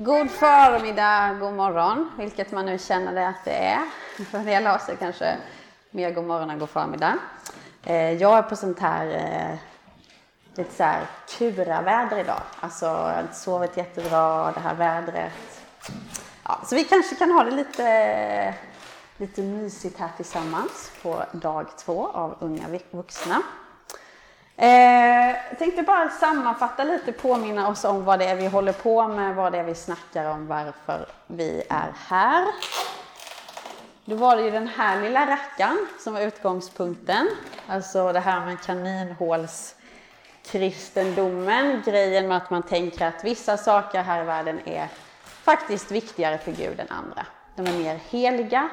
God förmiddag, god morgon, vilket man nu känner det att det är. För en del av sig kanske mer god morgon än god förmiddag. Eh, jag är på sånt här eh, lite så här kura-väder idag. Alltså, jag har inte sovit jättebra, det här vädret. Ja, så vi kanske kan ha det lite, lite mysigt här tillsammans på dag två av Unga vuxna. Eh, jag tänkte bara sammanfatta lite, påminna oss om vad det är vi håller på med, vad det är vi snackar om, varför vi är här. Då var det ju den här lilla rackaren som var utgångspunkten. Alltså det här med kaninhålskristendomen, grejen med att man tänker att vissa saker här i världen är faktiskt viktigare för Gud än andra. De är mer heliga,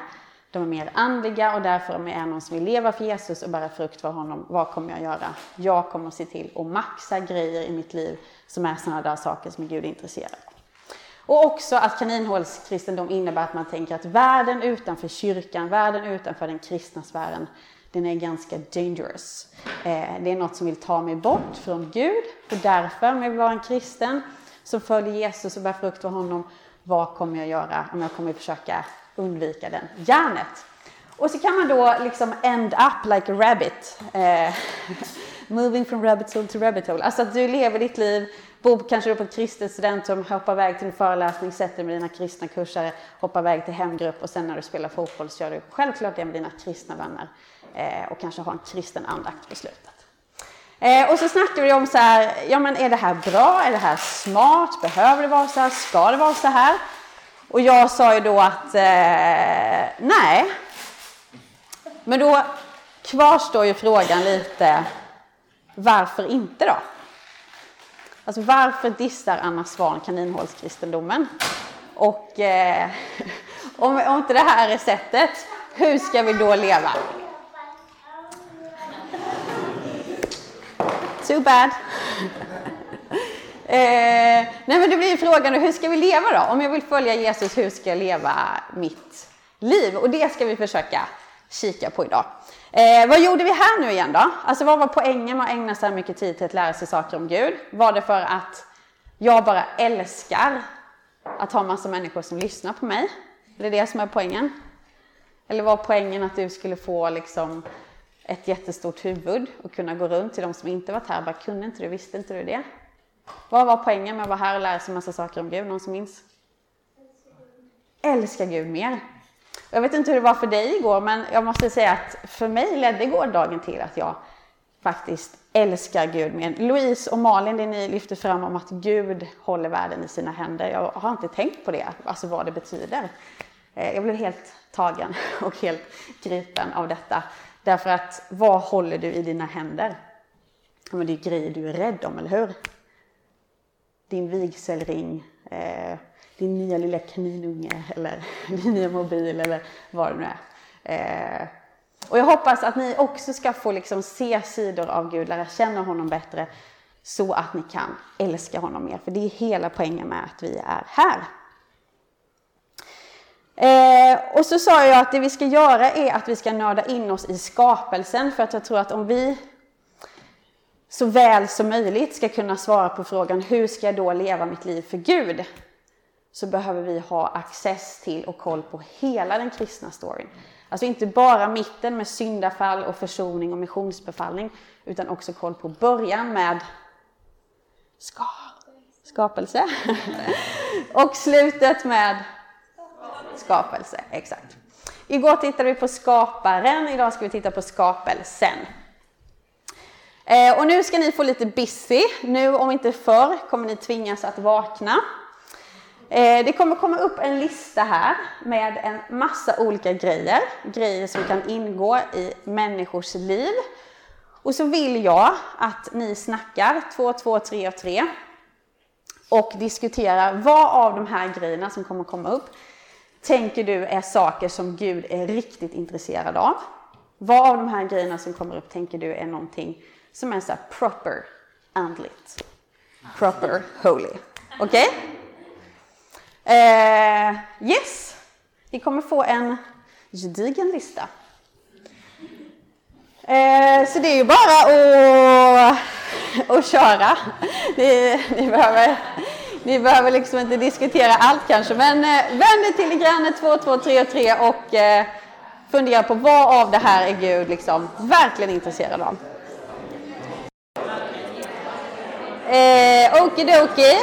de är mer andliga och därför om jag är någon som vill leva för Jesus och bära frukt för honom, vad kommer jag göra? Jag kommer att se till att maxa grejer i mitt liv som är sådana där saker som Gud är intresserad av. Och också att kaninhålskristendom innebär att man tänker att världen utanför kyrkan, världen utanför den kristna sfären, den är ganska dangerous. Eh, det är något som vill ta mig bort från Gud och därför, om jag vill vara en kristen som följer Jesus och bär frukt för honom, vad kommer jag göra om jag kommer försöka undvika den järnet. Och så kan man då liksom end up like a rabbit. Eh, moving from rabbit hole to rabbit hole. Alltså att du lever ditt liv, bor kanske på ett kristet studentrum, hoppar iväg till en föreläsning, sätter dig med dina kristna kursare, hoppar iväg till hemgrupp och sen när du spelar fotboll så gör du självklart det med dina kristna vänner eh, och kanske har en kristen andakt på slutet. Eh, och så snackar vi om så här, ja men är det här bra, är det här smart, behöver det vara så här, ska det vara så här? Och jag sa ju då att eh, nej. Men då kvarstår ju frågan lite, varför inte då? Alltså varför dissar Anna Svan kaninhålskristendomen? Och eh, om, om inte det här är sättet, hur ska vi då leva? Too bad. Eh, nej men det blir frågan hur ska vi leva då? Om jag vill följa Jesus, hur ska jag leva mitt liv? Och det ska vi försöka kika på idag. Eh, vad gjorde vi här nu igen då? Alltså vad var poängen med att ägna så här mycket tid till att lära sig saker om Gud? Var det för att jag bara älskar att ha massa människor som lyssnar på mig? Är det det som är poängen? Eller var poängen att du skulle få liksom ett jättestort huvud och kunna gå runt till de som inte varit här bara kunde inte du, visste inte du det? Vad var poängen med att vara här och lära sig massa saker om Gud? Någon som minns? Älska Gud mer. Jag vet inte hur det var för dig igår, men jag måste säga att för mig ledde gårdagen till att jag faktiskt älskar Gud mer. Louise och Malin, det ni lyfter fram om att Gud håller världen i sina händer. Jag har inte tänkt på det, alltså vad det betyder. Eh, jag blev helt tagen och helt gripen av detta. Därför att vad håller du i dina händer? Men det är grejer du är rädd om, eller hur? Din vigselring, eh, din nya lilla kaninunge eller din nya mobil eller vad det nu är. Eh, och jag hoppas att ni också ska få liksom se sidor av Gud, lära känna honom bättre så att ni kan älska honom mer. För det är hela poängen med att vi är här. Eh, och så sa jag att det vi ska göra är att vi ska nörda in oss i skapelsen för att jag tror att om vi så väl som möjligt ska kunna svara på frågan hur ska jag då leva mitt liv för Gud? Så behöver vi ha access till och koll på hela den kristna storyn. Alltså inte bara mitten med syndafall och försoning och missionsbefallning, utan också koll på början med ska, skapelse och slutet med skapelse. Exakt. Igår tittade vi på skaparen, idag ska vi titta på skapelsen. Eh, och nu ska ni få lite busy. Nu om inte förr kommer ni tvingas att vakna. Eh, det kommer komma upp en lista här med en massa olika grejer. Grejer som kan ingå i människors liv. Och så vill jag att ni snackar två, två, tre och tre och diskuterar vad av de här grejerna som kommer komma upp tänker du är saker som Gud är riktigt intresserad av? Vad av de här grejerna som kommer upp tänker du är någonting som är så proper andligt. Proper holy. Okej? Okay? Eh, yes, Ni kommer få en gedigen lista. Eh, så det är ju bara att, att köra. Ni, ni behöver Ni behöver liksom inte diskutera allt kanske, men eh, vänd er till granne 2, 2, 3 och 3 och eh, fundera på vad av det här är Gud liksom verkligen intresserad av. Eh, Okidoki,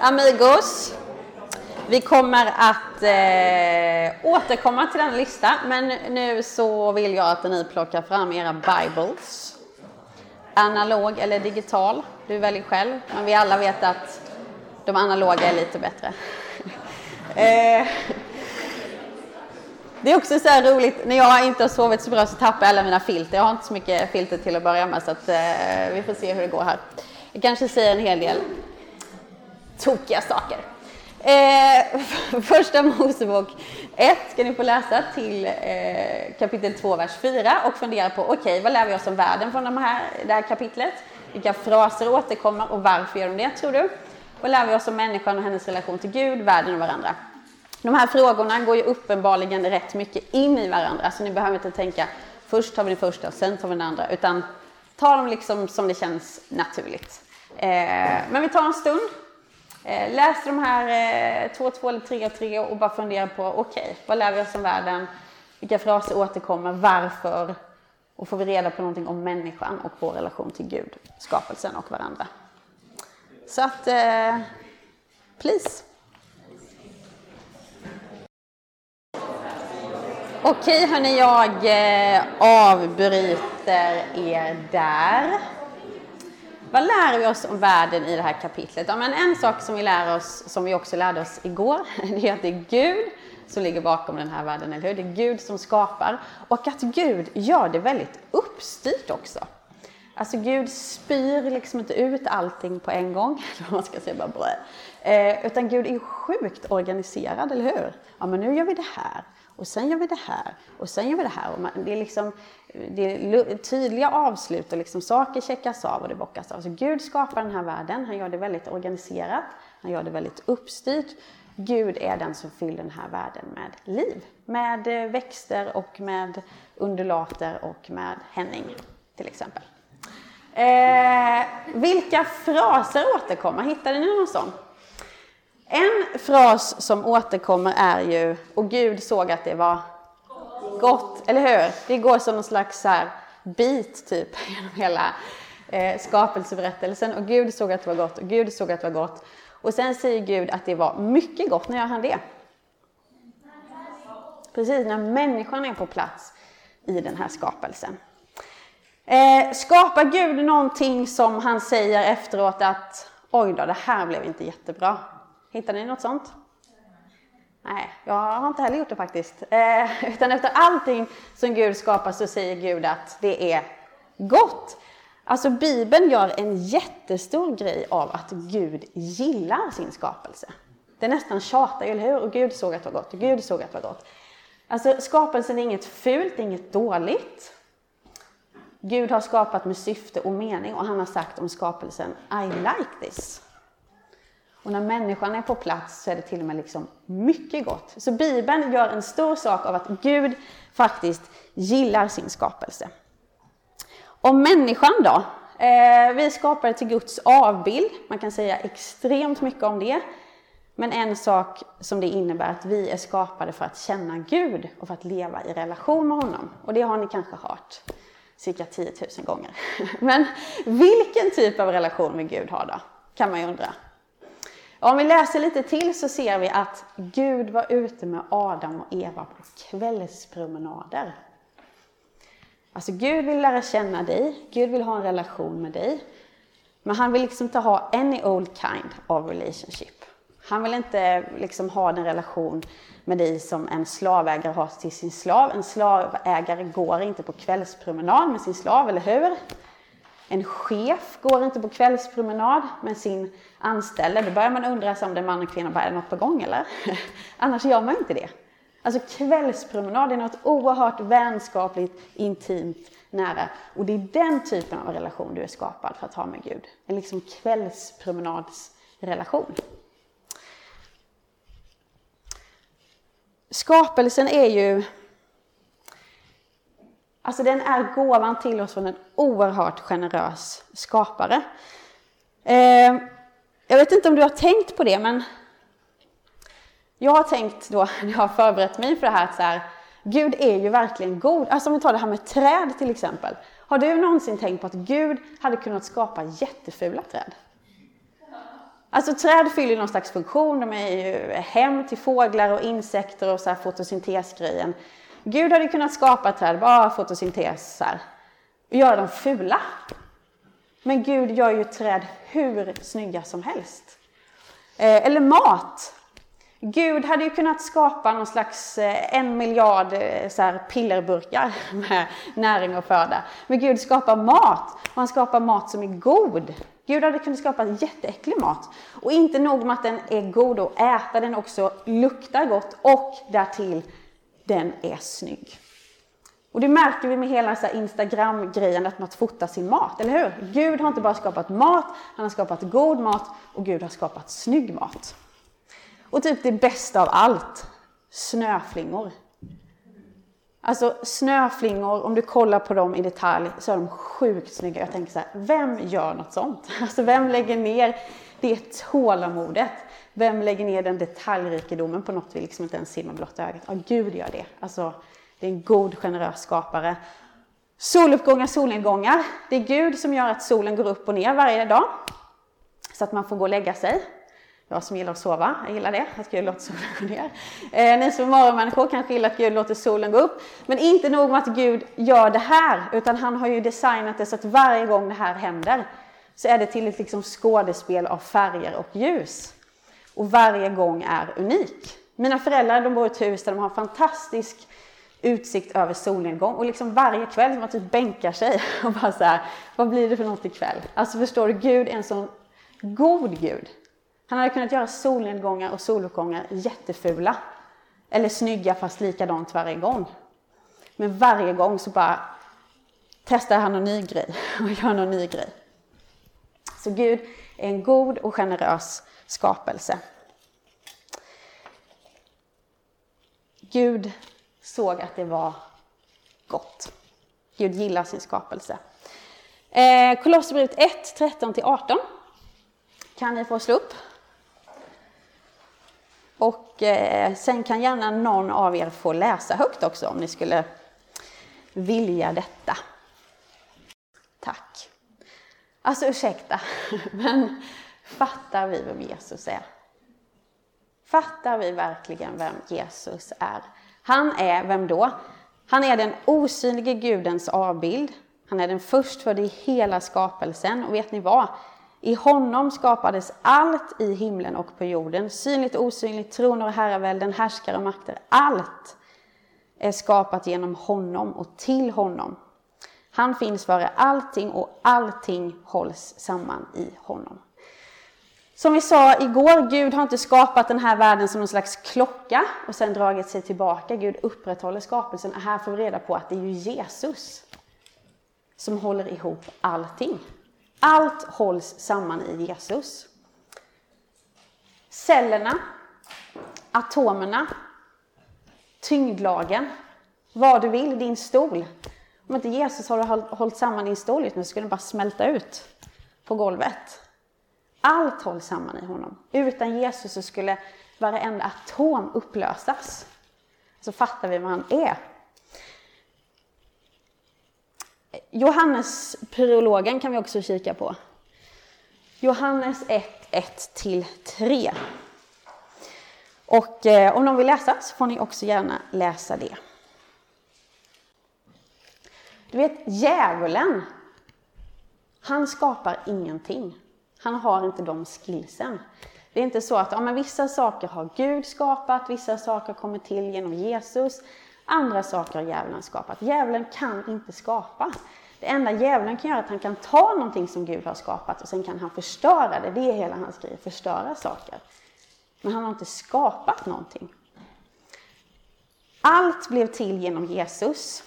amigos. Vi kommer att eh, återkomma till den lista, men nu så vill jag att ni plockar fram era Bibles. Analog eller digital, du väljer själv, men vi alla vet att de analoga är lite bättre. eh, det är också så här roligt, när jag inte har sovit så bra så tappar jag alla mina filter. Jag har inte så mycket filter till att börja med så att, eh, vi får se hur det går här. Jag kanske säger en hel del tokiga saker. Eh, första Mosebok 1 ska ni få läsa till eh, kapitel 2, vers 4 och fundera på okej, okay, vad lär vi oss om världen från de här, det här kapitlet? Vilka fraser återkommer och varför gör de det, tror du? Vad lär vi oss om människan och hennes relation till Gud, världen och varandra? De här frågorna går ju uppenbarligen rätt mycket in i varandra, så ni behöver inte tänka först tar vi den första och sen tar vi den andra, utan ta dem liksom som det känns naturligt. Eh, men vi tar en stund, eh, läs de här eh, två, två eller tre och tre och bara fundera på okej, okay, vad lär vi oss om världen? Vilka fraser återkommer? Varför? Och får vi reda på någonting om människan och vår relation till Gud, skapelsen och varandra. Så att, eh, please. Okej hörni, jag eh, avbryter er där. Vad lär vi oss om världen i det här kapitlet? Ja, men en sak som vi lär oss, som vi också lärde oss igår, det är att det är Gud som ligger bakom den här världen, eller hur? Det är Gud som skapar. Och att Gud gör det väldigt uppstyrt också. Alltså Gud spyr liksom inte ut allting på en gång, eller man ska säga bara brö. Eh, utan Gud är sjukt organiserad, eller hur? Ja, men nu gör vi det här och sen gör vi det här och sen gör vi det här. Och man, det är liksom det är tydliga avslut och liksom saker checkas av och det bockas av. Så Gud skapar den här världen, han gör det väldigt organiserat, han gör det väldigt uppstyrt. Gud är den som fyller den här världen med liv, med eh, växter och med undulater och med Henning till exempel. Eh, vilka fraser återkommer? Hittade ni någon sån? En fras som återkommer är ju, och Gud såg att det var gott, eller hur? Det går som någon slags så här bit typ genom hela eh, skapelseberättelsen. Och Gud såg att det var gott, och Gud såg att det var gott. Och sen säger Gud att det var mycket gott. När gör han det? Precis, när människan är på plats i den här skapelsen. Eh, skapar Gud någonting som han säger efteråt att oj då, det här blev inte jättebra. Hittar ni något sånt? Nej, jag har inte heller gjort det faktiskt. Eh, utan efter allting som Gud skapar så säger Gud att det är gott. Alltså Bibeln gör en jättestor grej av att Gud gillar sin skapelse. Det är nästan tjatar, eller hur? Och Gud såg att det var gott, och Gud såg att det var gott. Alltså skapelsen är inget fult, inget dåligt. Gud har skapat med syfte och mening och han har sagt om skapelsen I like this. Och när människan är på plats så är det till och med liksom mycket gott. Så Bibeln gör en stor sak av att Gud faktiskt gillar sin skapelse. Och människan då? Eh, vi skapade till Guds avbild. Man kan säga extremt mycket om det. Men en sak som det innebär att vi är skapade för att känna Gud och för att leva i relation med honom. Och det har ni kanske hört cirka 10 000 gånger. Men vilken typ av relation med Gud har då? Kan man ju undra. Om vi läser lite till så ser vi att Gud var ute med Adam och Eva på kvällspromenader. Alltså Gud vill lära känna dig, Gud vill ha en relation med dig. Men han vill liksom inte ha any old kind of relationship. Han vill inte liksom ha den relation med dig som en slavägare har till sin slav. En slavägare går inte på kvällspromenad med sin slav, eller hur? En chef går inte på kvällspromenad med sin anställde. Då börjar man undra om det är man och kvinna, bara är det något på gång eller? Annars gör man inte det. Alltså kvällspromenad är något oerhört vänskapligt, intimt, nära. Och det är den typen av relation du är skapad för att ha med Gud. En liksom kvällspromenadsrelation. Skapelsen är ju Alltså den är gåvan till oss från en oerhört generös skapare. Eh, Jag vet inte om du har tänkt på det, men jag har tänkt då när jag har förberett mig för det här att så här, Gud är ju verkligen god. Alltså om vi tar det här med träd till exempel. Har du någonsin tänkt på att Gud hade kunnat skapa jättefula träd? Alltså träd fyller någon slags funktion, de är ju hem till fåglar och insekter och så här fotosyntesgrejen. Gud hade kunnat skapa träd, bara fotosyntes här, och göra dem fula. Men Gud gör ju träd hur snygga som helst. Eh, eller mat. Gud hade ju kunnat skapa någon slags eh, en miljard eh, så här, pillerburkar med näring och föda. Men Gud skapar mat och han skapar mat som är god. Gud hade kunnat skapa jätteäcklig mat. Och inte nog med att den är god att äta, den också luktar gott och därtill, den är snygg. Och det märker vi med hela Instagram-grejen, att man fotar sin mat, eller hur? Gud har inte bara skapat mat, han har skapat god mat och Gud har skapat snygg mat. Och typ det bästa av allt, snöflingor. Alltså snöflingor, om du kollar på dem i detalj så är de sjukt snygga. Jag tänker så här, vem gör något sånt? Alltså vem lägger ner det tålamodet? Vem lägger ner den detaljrikedomen på något vi liksom inte ens ser med blotta ögat? Ja, Gud gör det. Alltså, det är en god, generös skapare. Soluppgångar, solnedgångar. Det är Gud som gör att solen går upp och ner varje dag. Så att man får gå och lägga sig. Jag som gillar att sova, jag gillar det, att Gud låter solen gå ner. Eh, ni som är morgonmänniskor kanske gillar att Gud låter solen gå upp. Men inte nog med att Gud gör det här, utan han har ju designat det så att varje gång det här händer så är det till ett liksom skådespel av färger och ljus. Och varje gång är unik. Mina föräldrar de bor i ett hus där de har fantastisk utsikt över solnedgång och liksom varje kväll man typ bänkar sig och bara så här, vad blir det för något ikväll? Alltså förstår du, Gud är en sån god Gud. Han hade kunnat göra solnedgångar och soluppgångar jättefula. Eller snygga fast likadant varje gång. Men varje gång så bara testar han någon ny grej och gör någon ny grej. Så Gud är en god och generös skapelse. Gud såg att det var gott. Gud gillar sin skapelse. Eh, Kolosserbrevet 1, 13-18 kan ni få slå upp. Och eh, sen kan gärna någon av er få läsa högt också om ni skulle vilja detta. Tack. Alltså ursäkta, men fattar vi vem Jesus är? Fattar vi verkligen vem Jesus är? Han är, vem då? Han är den osynlige Gudens avbild. Han är den förstfödde i hela skapelsen. Och vet ni vad? I honom skapades allt i himlen och på jorden, synligt och osynligt, troner och herravälden, härskare och makter. Allt är skapat genom honom och till honom. Han finns före allting och allting hålls samman i honom. Som vi sa igår, Gud har inte skapat den här världen som någon slags klocka och sen dragit sig tillbaka. Gud upprätthåller skapelsen. Här får vi reda på att det är ju Jesus som håller ihop allting. Allt hålls samman i Jesus. Cellerna, atomerna, tyngdlagen, vad du vill, din stol. Om inte Jesus hade hållit samman din stol just nu skulle den bara smälta ut på golvet. Allt hålls samman i honom. Utan Jesus så skulle varenda atom upplösas. Så fattar vi vad han är. Johannes prologen kan vi också kika på. Johannes 1, 1 3. Och eh, om någon vill läsa så får ni också gärna läsa det. Du vet, djävulen, han skapar ingenting. Han har inte de skillsen. Det är inte så att ja, men vissa saker har Gud skapat, vissa saker kommer till genom Jesus, andra saker har djävulen skapat. Djävulen kan inte skapa. Det enda djävulen kan göra är att han kan ta någonting som Gud har skapat och sen kan han förstöra det. Det är hela hans grej, förstöra saker. Men han har inte skapat någonting. Allt blev till genom Jesus.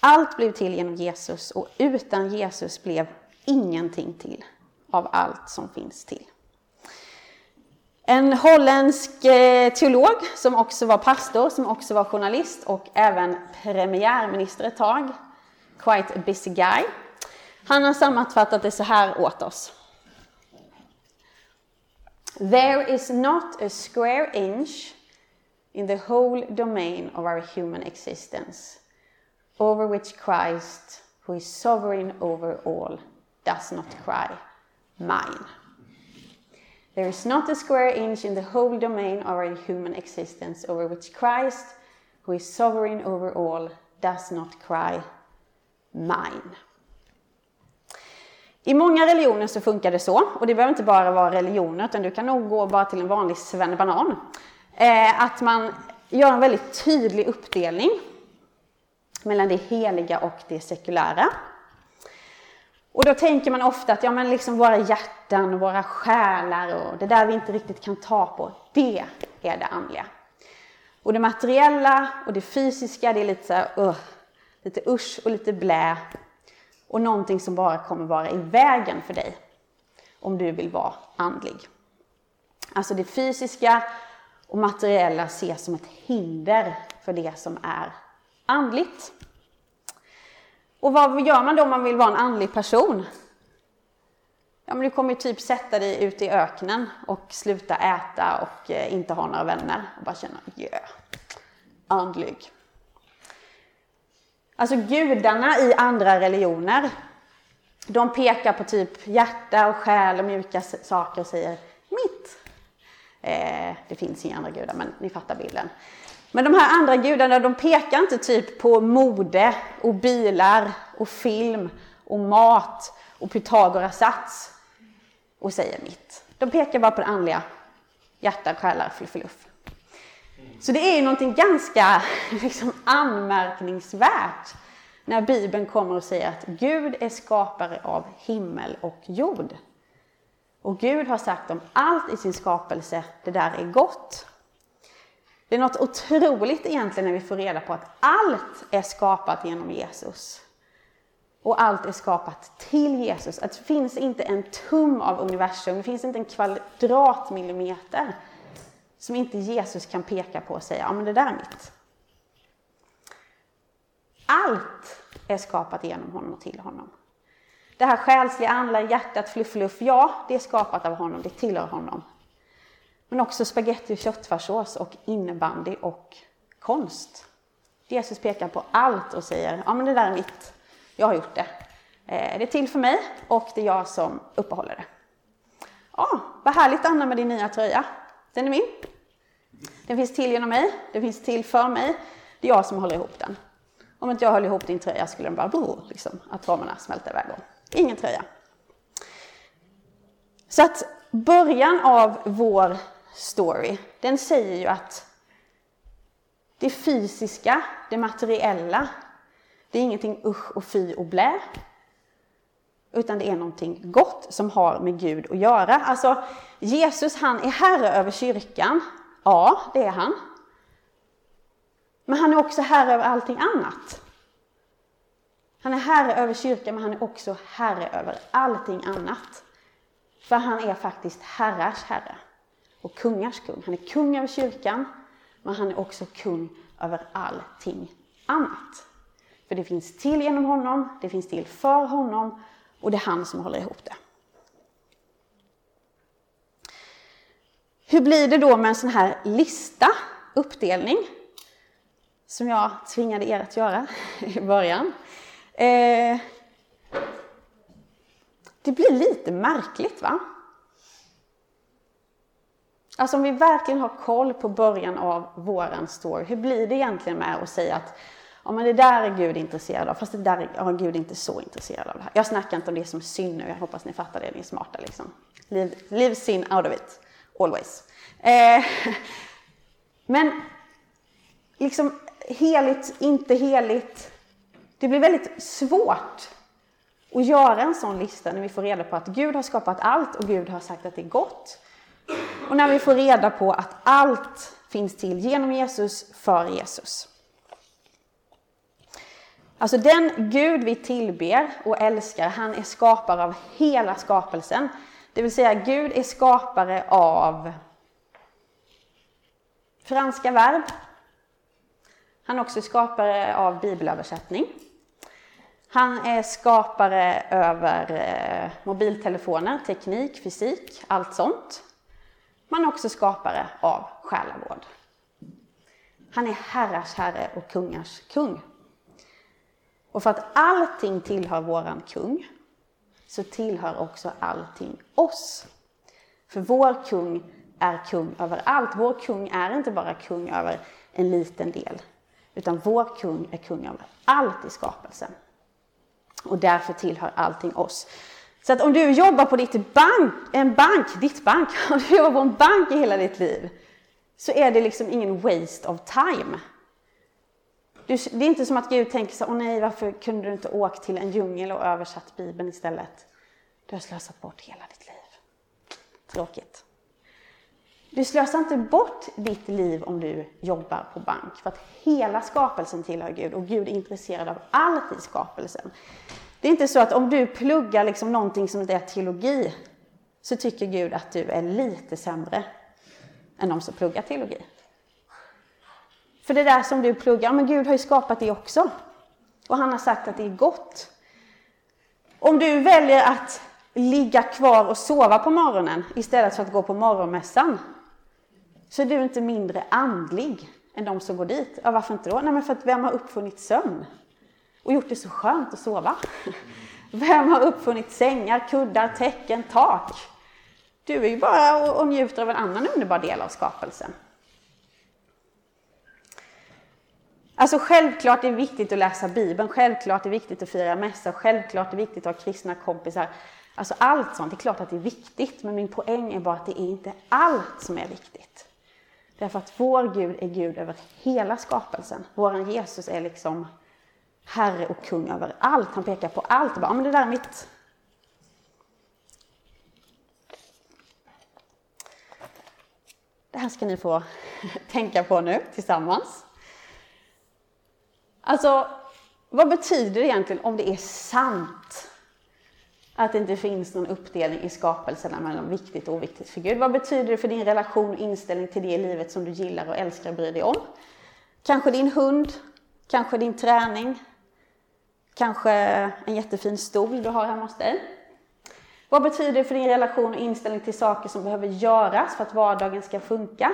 Allt blev till genom Jesus och utan Jesus blev ingenting till av allt som finns till. En holländsk eh, teolog som också var pastor, som också var journalist och även premiärminister ett tag, quite a busy guy. Han har sammanfattat det så här åt oss. There is not a square inch in the whole domain of our human existence over which Christ, who is sovereign over all, does not cry, Mine. There is not a square inch in the whole domain of our human existence over which Christ, who is sovereign over all, does not cry, Mine. I många religioner så funkar det så, och det behöver inte bara vara religioner, utan du kan nog gå bara till en vanlig svennebanan. Eh, att man gör en väldigt tydlig uppdelning mellan det heliga och det sekulära. Och då tänker man ofta att ja, men liksom våra hjärtan och våra själar och det där vi inte riktigt kan ta på, det är det andliga. Och det materiella och det fysiska, det är lite så här, uh, lite usch och lite blä. Och någonting som bara kommer vara i vägen för dig om du vill vara andlig. Alltså det fysiska och materiella ses som ett hinder för det som är andligt. Och vad gör man då om man vill vara en andlig person? Ja, men du kommer typ sätta dig ute i öknen och sluta äta och eh, inte ha några vänner och bara känna, yeah, andlig. Alltså gudarna i andra religioner, de pekar på typ hjärta och själ och mjuka saker och säger mitt. Eh, det finns inga andra gudar, men ni fattar bilden. Men de här andra gudarna, de pekar inte typ på mode och bilar och film och mat och Pythagoras sats och säger mitt. De pekar bara på det andliga. Hjärta, själar, fluffeluff. Så det är ju någonting ganska liksom, anmärkningsvärt när Bibeln kommer och säger att Gud är skapare av himmel och jord. Och Gud har sagt om allt i sin skapelse, det där är gott. Det är något otroligt egentligen när vi får reda på att allt är skapat genom Jesus. Och allt är skapat till Jesus. Att det finns inte en tum av universum, det finns inte en kvadratmillimeter som inte Jesus kan peka på och säga, ja men det där är mitt. Allt är skapat genom honom och till honom. Det här själsliga, andliga, hjärtat, fluff, ja, det är skapat av honom, det tillhör honom. Men också spagetti och köttfärssås och innebandy och konst. Jesus pekar på allt och säger, ja men det där är mitt, jag har gjort det. Eh, det är till för mig och det är jag som uppehåller det. Ja, vad härligt Anna med din nya tröja. Den är min. Den finns till genom mig, den finns till för mig. Det är jag som håller ihop den. Om inte jag höll ihop din tröja skulle den bara, brr, liksom, att ramarna smälta iväg. Ingen tröja. Så att början av vår story, den säger ju att det fysiska, det materiella, det är ingenting usch och fy och blä. Utan det är någonting gott som har med Gud att göra. Alltså, Jesus han är herre över kyrkan. Ja, det är han. Men han är också herre över allting annat. Han är herre över kyrkan, men han är också herre över allting annat. För han är faktiskt herrars herre och kungars kung. Han är kung över kyrkan, men han är också kung över allting annat. För det finns till genom honom, det finns till för honom och det är han som håller ihop det. Hur blir det då med en sån här lista, uppdelning, som jag tvingade er att göra i början? Eh, det blir lite märkligt va? Alltså om vi verkligen har koll på början av våran story, hur blir det egentligen med att säga att ja, men det där är Gud intresserad av, fast det där är Gud inte så intresserad av. Det här. Jag snackar inte om det som är synd nu, jag hoppas ni fattar det, ni är smarta liksom. Leave, leave sin out of it, always. Eh, men liksom heligt, inte heligt. Det blir väldigt svårt att göra en sån lista när vi får reda på att Gud har skapat allt och Gud har sagt att det är gott. Och när vi får reda på att allt finns till genom Jesus, för Jesus. Alltså den Gud vi tillber och älskar, han är skapare av hela skapelsen. Det vill säga Gud är skapare av franska verb. Han är också skapare av bibelöversättning. Han är skapare över eh, mobiltelefoner, teknik, fysik, allt sånt. Man är också skapare av själavård. Han är herrars herre och kungars kung. Och för att allting tillhör våran kung så tillhör också allting oss. För vår kung är kung över allt. Vår kung är inte bara kung över en liten del, utan vår kung är kung över allt i skapelsen. Och därför tillhör allting oss. Så att om du jobbar på ditt bank, en bank, ditt bank, om du jobbar på en bank i hela ditt liv, så är det liksom ingen waste of time. det är inte som att Gud tänker så åh nej, varför kunde du inte åkt till en djungel och översatt Bibeln istället? Du har slösat bort hela ditt liv. Tråkigt. Du slösar inte bort ditt liv om du jobbar på bank, för att hela skapelsen tillhör Gud och Gud är intresserad av allt i skapelsen. Det är inte så att om du pluggar liksom någonting som är teologi, så tycker Gud att du är lite sämre än de som pluggar teologi. För det där som du pluggar, men Gud har ju skapat det också. Och han har sagt att det är gott. Om du väljer att ligga kvar och sova på morgonen istället för att gå på morgonmässan, så är du inte mindre andlig än de som går dit. Ja, varför inte då? Nej, men för att vem har uppfunnit sömn? Och gjort det så skönt att sova? Vem har uppfunnit sängar, kuddar, täcken, tak? Du är ju bara och njuter av en annan underbar del av skapelsen. Alltså självklart är det viktigt att läsa Bibeln, självklart är det viktigt att fira mässa, självklart är det viktigt att ha kristna kompisar. Alltså allt sånt, det är klart att det är viktigt, men min poäng är bara att det är inte allt som är viktigt. Därför att vår Gud är Gud över hela skapelsen. Vår Jesus är liksom Herre och kung över allt. Han pekar på allt och bara, men det där är mitt. Det här ska ni få tänka på nu tillsammans. Alltså, vad betyder det egentligen om det är sant att det inte finns någon uppdelning i skapelserna mellan viktigt och oviktigt för Gud? Vad betyder det för din relation och inställning till det livet som du gillar och älskar och bryr dig om? Kanske din hund, kanske din träning, kanske en jättefin stol du har hemma hos dig. Vad betyder det för din relation och inställning till saker som behöver göras för att vardagen ska funka?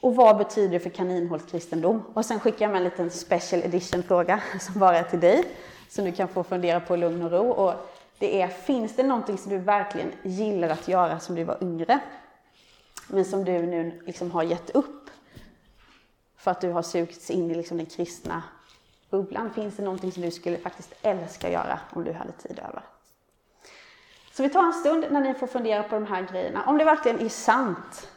Och vad betyder det för kaninhålskristendom? Och sen skickar jag med en liten special edition-fråga som bara är till dig, som du kan få fundera på i lugn och ro. Och det är, finns det någonting som du verkligen gillar att göra som du var yngre, men som du nu liksom har gett upp för att du har sugits in i liksom den kristna bubblan? Finns det någonting som du skulle faktiskt älska att göra om du hade tid över? Så vi tar en stund när ni får fundera på de här grejerna. Om det verkligen är sant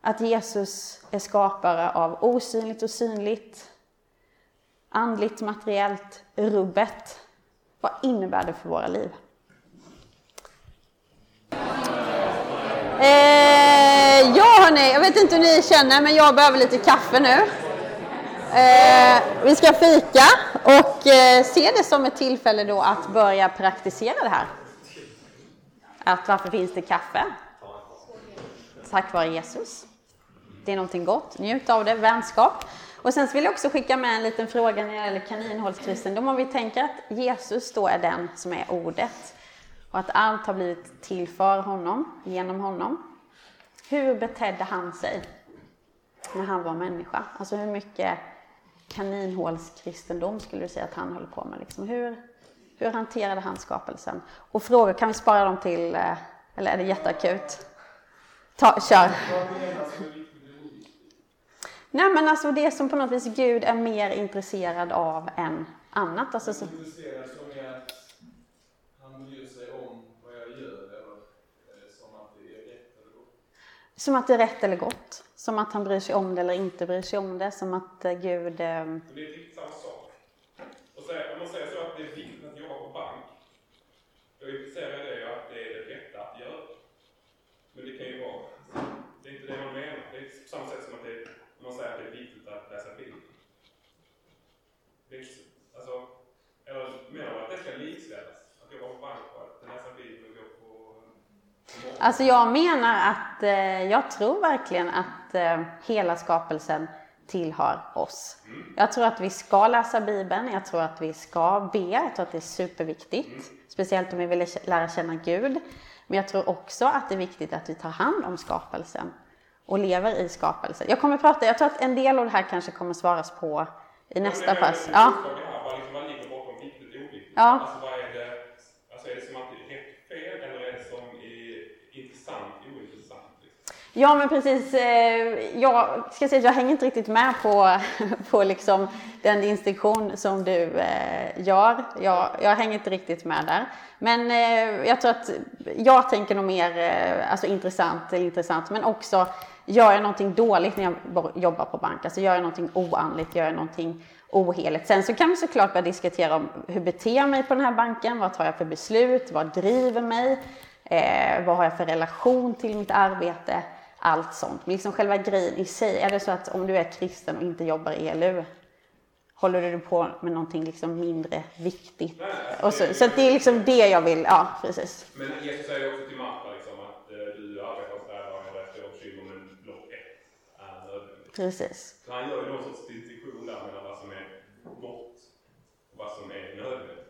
att Jesus är skapare av osynligt och synligt, andligt, materiellt, rubbet. Vad innebär det för våra liv? Eh, ja hörni, jag vet inte hur ni känner men jag behöver lite kaffe nu. Eh, vi ska fika och eh, se det som ett tillfälle då att börja praktisera det här. Att varför finns det kaffe? Tack vare Jesus. Det är någonting gott. Njut av det, vänskap. Och sen vill jag också skicka med en liten fråga när det gäller kaninhålskristendom. Om vi tänker att Jesus då är den som är ordet och att allt har blivit till för honom, genom honom. Hur betedde han sig när han var människa? Alltså hur mycket kaninhålskristendom skulle du säga att han höll på med? Liksom hur, hur hanterade han skapelsen? Och frågor, kan vi spara dem till, eh, eller är det jätteakut? Ta, kör! Nej men alltså det som på något vis Gud är mer intresserad av än annat. Alltså, så... Intresserad som är att han bryr sig om vad jag gör eller som att det är rätt eller gott? Som att det är rätt eller gott. Som att han bryr sig om det eller inte bryr sig om det. Som att eh, Gud... Eh... Det är riktigt samma sak. Och så, om man säger så att det är viktigt att jobba på bank, då implicerar det att det är det rätta att göra. Men det kan ju vara, det är inte det man menar. Det är på samma sätt som att det, man säger att det är viktigt att läsa Bibeln. Alltså, eller menar man att det ska likställas? Att jobba på bank och att läsa Bibeln och gå på Alltså jag menar att, eh, jag tror verkligen att eh, hela skapelsen tillhör oss. Jag tror att vi ska läsa Bibeln, jag tror att vi ska be, jag tror att det är superviktigt. Speciellt om vi vill lära känna Gud. Men jag tror också att det är viktigt att vi tar hand om skapelsen och lever i skapelsen. Jag kommer prata, jag tror att en del av det här kanske kommer svaras på i nästa pass. Ja. Vad, liksom, vad ligger bakom viktigt och oviktigt? Ja. Alltså, vad är det, alltså är det som att det är rätt fel eller är det som är intressant, ointressant? Liksom? Ja men precis, eh, jag ska säga att jag hänger inte riktigt med på, på liksom den distinktion som du eh, gör. Jag, jag hänger inte riktigt med där. Men eh, jag tror att jag tänker nog mer alltså intressant, intressant men också Gör jag någonting dåligt när jag jobbar på bank, alltså gör jag någonting oandligt, gör jag någonting oheligt. Sen så kan vi såklart börja diskutera om hur beter jag mig på den här banken, vad tar jag för beslut, vad driver mig, eh, vad har jag för relation till mitt arbete, allt sånt. Men liksom själva grejen i sig, är det så att om du är kristen och inte jobbar i ELU, håller du på med någonting liksom mindre viktigt? Nej, så, så det är liksom det jag vill, ja precis. Men Jesus säger också till Marta liksom att eh, du arbetar Precis. Så han gör ju någon sorts distinktion där mellan vad som är gott och vad som är nödvändigt.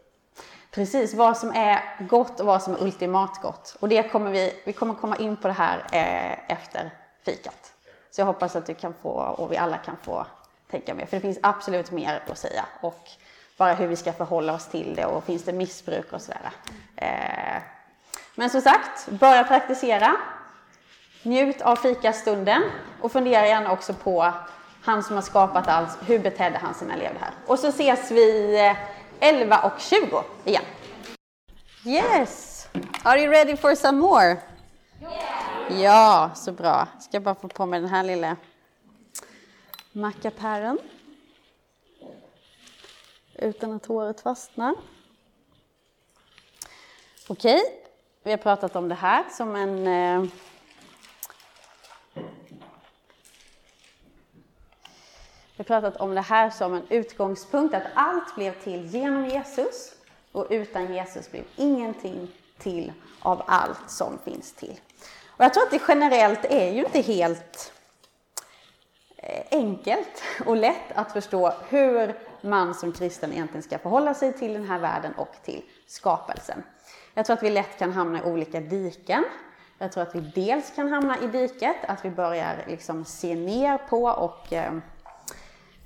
Precis, vad som är gott och vad som är ultimat gott. Och det kommer vi, vi kommer komma in på det här eh, efter fikat. Så jag hoppas att du kan få, och vi alla kan få tänka mer. För det finns absolut mer att säga. Och bara hur vi ska förhålla oss till det och finns det missbruk och sådär. Eh, men som sagt, börja praktisera. Njut av fikastunden och fundera gärna också på han som har skapat allt, hur betedde han sig när han levde här? Och så ses vi eh, 11 och 20 igen. Yes! Are you ready for some more? Yeah. Ja, så bra. Ska bara få på mig den här lilla mackapären. Utan att håret fastnar. Okej, okay. vi har pratat om det här som en eh, Vi har pratat om det här som en utgångspunkt, att allt blev till genom Jesus och utan Jesus blev ingenting till av allt som finns till. Och jag tror att det generellt är ju inte helt eh, enkelt och lätt att förstå hur man som kristen egentligen ska förhålla sig till den här världen och till skapelsen. Jag tror att vi lätt kan hamna i olika diken. Jag tror att vi dels kan hamna i diket, att vi börjar liksom se ner på och eh,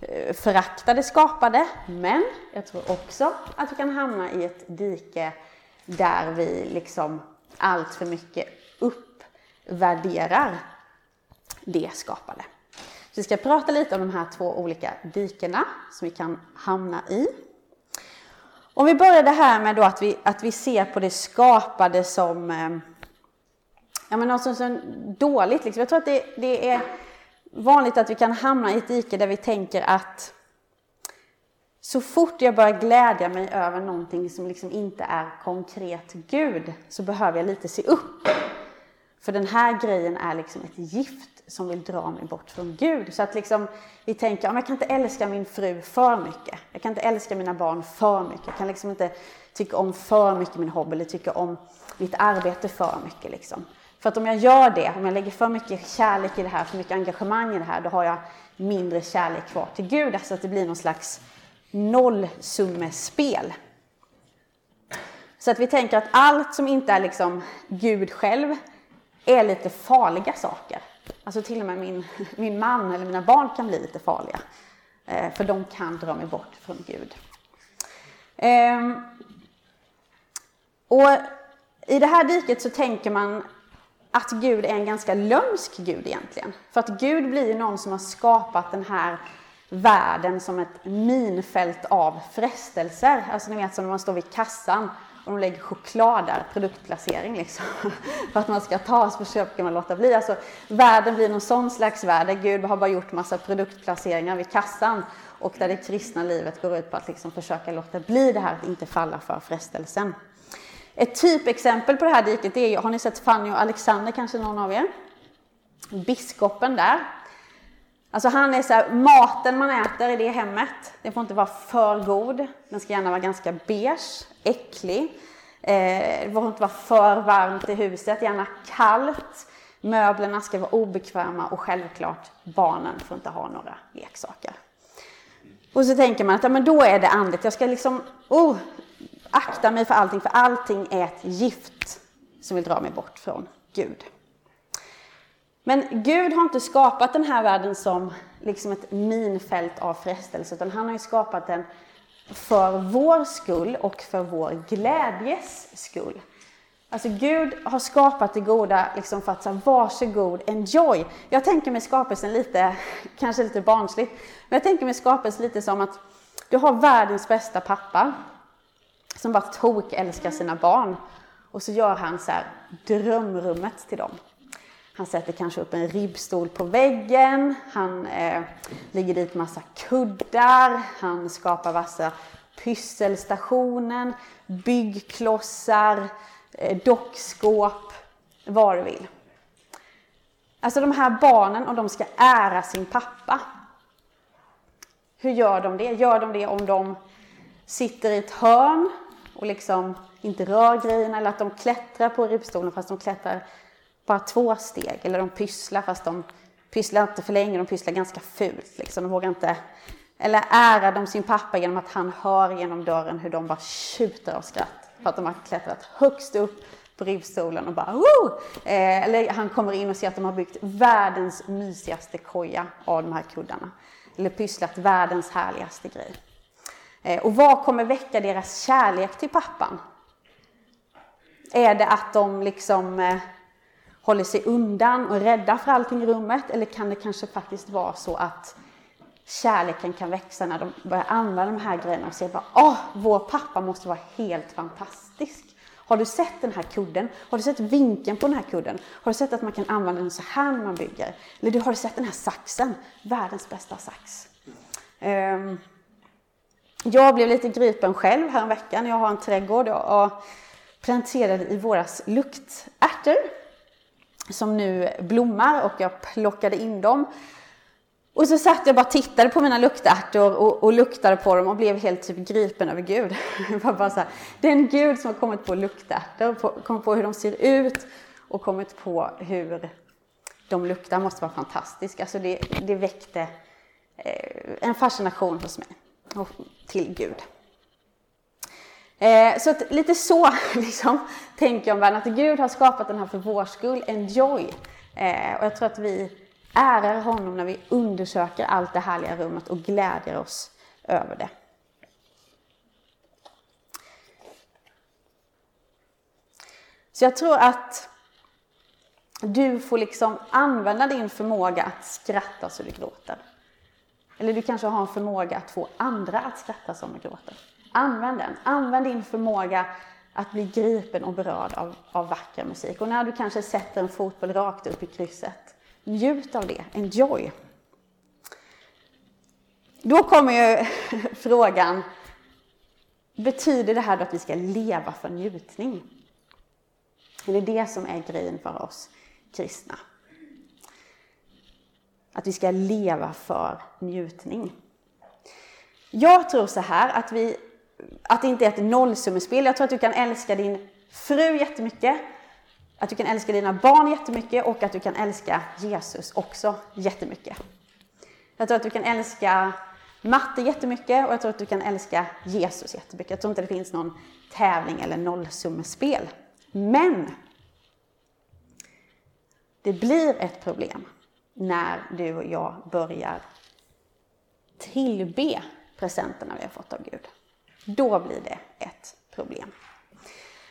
Eh, föraktade förakta det skapade, men jag tror också att vi kan hamna i ett dike där vi liksom allt för mycket uppvärderar det skapade. Så vi ska prata lite om de här två olika dikena som vi kan hamna i. Om vi börjar det här med då att vi, att vi ser på det skapade som eh, ja, men något som är dåligt. Liksom. Jag tror att det, det är vanligt att vi kan hamna i ett dike där vi tänker att så fort jag börjar glädja mig över någonting som liksom inte är konkret Gud så behöver jag lite se upp. För den här grejen är liksom ett gift som vill dra mig bort från Gud. Så att liksom, vi tänker, jag kan inte älska min fru för mycket. Jag kan inte älska mina barn för mycket. Jag kan liksom inte tycka om för mycket min hobby eller tycka om mitt arbete för mycket. Liksom. För att om jag gör det, om jag lägger för mycket kärlek i det här, för mycket engagemang i det här, då har jag mindre kärlek kvar till Gud. Alltså att det blir någon slags nollsummespel. Så att vi tänker att allt som inte är liksom Gud själv är lite farliga saker. Alltså till och med min, min man eller mina barn kan bli lite farliga. Eh, för de kan dra mig bort från Gud. Ehm, och i det här diket så tänker man att Gud är en ganska lömsk Gud egentligen. För att Gud blir ju någon som har skapat den här världen som ett minfält av frestelser. Alltså ni vet som när man står vid kassan och de lägger choklad där, produktplacering liksom. För att man ska ta så försöker man låta bli. Alltså världen blir någon sån slags värld där Gud har bara gjort massa produktplaceringar vid kassan och där det kristna livet går ut på att liksom försöka låta bli det här, att inte falla för frestelsen. Ett typexempel på det här diket är, har ni sett Fanny och Alexander kanske någon av er? Biskopen där. Alltså han är så här, maten man äter i det hemmet, den får inte vara för god. Den ska gärna vara ganska beige, äcklig. Eh, det får inte vara för varmt i huset, gärna kallt. Möblerna ska vara obekväma och självklart barnen får inte ha några leksaker. Och så tänker man att ja, men då är det andligt. Jag ska liksom, oh, akta mig för allting, för allting är ett gift som vill dra mig bort från Gud. Men Gud har inte skapat den här världen som liksom ett minfält av frestelse, utan han har ju skapat den för vår skull och för vår glädjes skull. Alltså Gud har skapat det goda liksom för att säga varsågod, enjoy. Jag tänker mig skapelsen lite, kanske lite barnsligt, men jag tänker mig skapelsen lite som att du har världens bästa pappa som bara tok älskar sina barn. Och så gör han så här drömrummet till dem. Han sätter kanske upp en ribbstol på väggen, han eh, lägger dit massa kuddar, han skapar massa pysselstationen, byggklossar, eh, dockskåp, vad du vill. Alltså de här barnen, om de ska ära sin pappa, hur gör de det? Gör de det om de sitter i ett hörn och liksom inte rör grejerna eller att de klättrar på ribbstolen fast de klättrar bara två steg. Eller de pysslar fast de pysslar inte för länge, de pysslar ganska fult. Liksom. De vågar inte... Eller ärar de sin pappa genom att han hör genom dörren hur de bara tjuter av skratt för att de har klättrat högst upp på ribbstolen och bara Woo! Eh, Eller han kommer in och ser att de har byggt världens mysigaste koja av de här kuddarna. Eller pysslat världens härligaste grej. Eh, och vad kommer väcka deras kärlek till pappan? Är det att de liksom eh, håller sig undan och är rädda för allting i rummet? Eller kan det kanske faktiskt vara så att kärleken kan växa när de börjar använda de här grejerna och ser bara åh, vår pappa måste vara helt fantastisk. Har du sett den här kudden? Har du sett vinkeln på den här kudden? Har du sett att man kan använda den så här när man bygger? Eller har du sett den här saxen? Världens bästa sax. Um, jag blev lite gripen själv häromveckan. Jag har en trädgård och planterade i våras luktärtor som nu blommar och jag plockade in dem. Och så satt jag bara och tittade på mina luktärtor och, och luktade på dem och blev helt typ gripen över Gud. Det bara så här, det är en Gud som har kommit på luktärtor, kommit på hur de ser ut och kommit på hur de luktar. måste vara fantastiska. Alltså det, det väckte eh, en fascination hos mig och till Gud. Eh, så att, lite så liksom, tänker jag om världen, att Gud har skapat den här för vår skull, enjoy. Eh, och jag tror att vi ärar honom när vi undersöker allt det härliga rummet och glädjer oss över det. Så jag tror att du får liksom använda din förmåga att skratta så du gråter. Eller du kanske har en förmåga att få andra att skratta som de gråter. Använd den. Använd din förmåga att bli gripen och berörd av, av vacker musik. Och när du kanske sätter en fotboll rakt upp i krysset, njut av det. Enjoy. Då kommer ju frågan, betyder det här då att vi ska leva för njutning? Är det det som är grejen för oss kristna? Att vi ska leva för njutning. Jag tror så här att, vi, att det inte är ett nollsummespel. Jag tror att du kan älska din fru jättemycket, att du kan älska dina barn jättemycket och att du kan älska Jesus också jättemycket. Jag tror att du kan älska matte jättemycket och jag tror att du kan älska Jesus jättemycket. Jag tror inte det finns någon tävling eller nollsummespel. Men det blir ett problem när du och jag börjar tillbe presenterna vi har fått av Gud. Då blir det ett problem.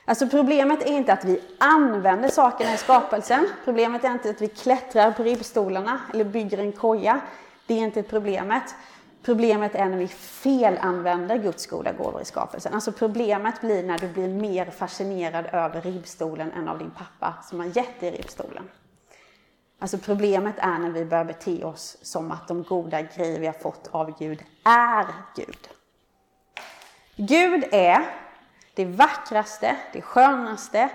Alltså problemet är inte att vi använder sakerna i skapelsen. Problemet är inte att vi klättrar på ribbstolarna eller bygger en koja. Det är inte problemet. Problemet är när vi felanvänder Guds goda gåvor i skapelsen. Alltså problemet blir när du blir mer fascinerad över ribbstolen än av din pappa som har gett dig ribbstolen. Alltså problemet är när vi börjar bete oss som att de goda grejer vi har fått av Gud är Gud. Gud är det vackraste, det skönaste,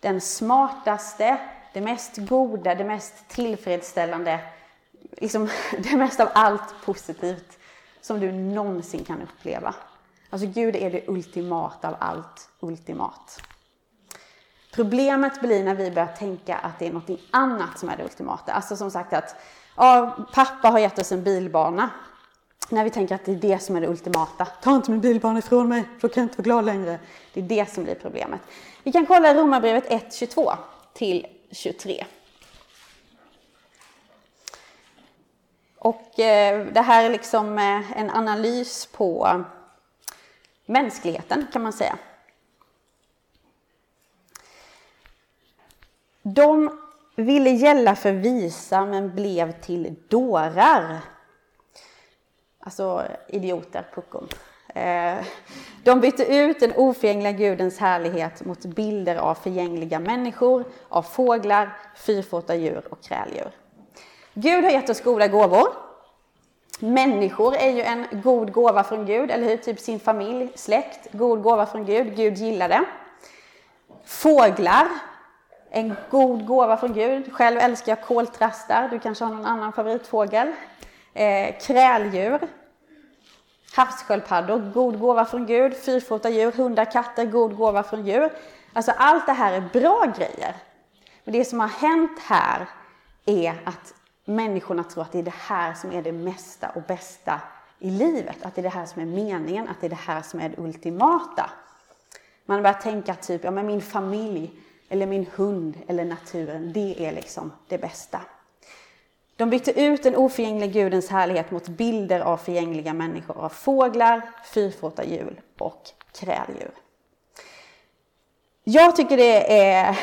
den smartaste, det mest goda, det mest tillfredsställande, liksom det mest av allt positivt som du någonsin kan uppleva. Alltså Gud är det ultimata av allt ultimat. Problemet blir när vi börjar tänka att det är något annat som är det ultimata. Alltså som sagt att ja, pappa har gett oss en bilbana. när vi tänker att det är det som är det ultimata. Ta inte min bilbana ifrån mig, då kan jag inte vara glad längre. Det är det som blir problemet. Vi kan kolla Romarbrevet 1, 22 till 23. Och eh, det här är liksom eh, en analys på mänskligheten kan man säga. De ville gälla för visa men blev till dårar. Alltså idioter, puckon. Eh, de bytte ut den oförgängliga Gudens härlighet mot bilder av förgängliga människor, av fåglar, fyrfota djur och kräldjur. Gud har gett oss goda gåvor. Människor är ju en god gåva från Gud, eller hur? Typ sin familj, släkt, god gåva från Gud. Gud gillar det. Fåglar, en god gåva från Gud. Själv älskar jag koltrastar, du kanske har någon annan favoritfågel. Eh, kräldjur, havssköldpaddor, god gåva från Gud. Fyrfota djur, hundar, katter, god gåva från djur. Alltså allt det här är bra grejer. Men det som har hänt här är att människorna tror att det är det här som är det mesta och bästa i livet. Att det är det här som är meningen, att det är det här som är det ultimata. Man börjar tänka typ, ja men min familj, eller min hund, eller naturen, det är liksom det bästa. De bytte ut den oförgängliga Gudens härlighet mot bilder av förgängliga människor, av fåglar, fyrfota djur och kräldjur. Jag tycker det är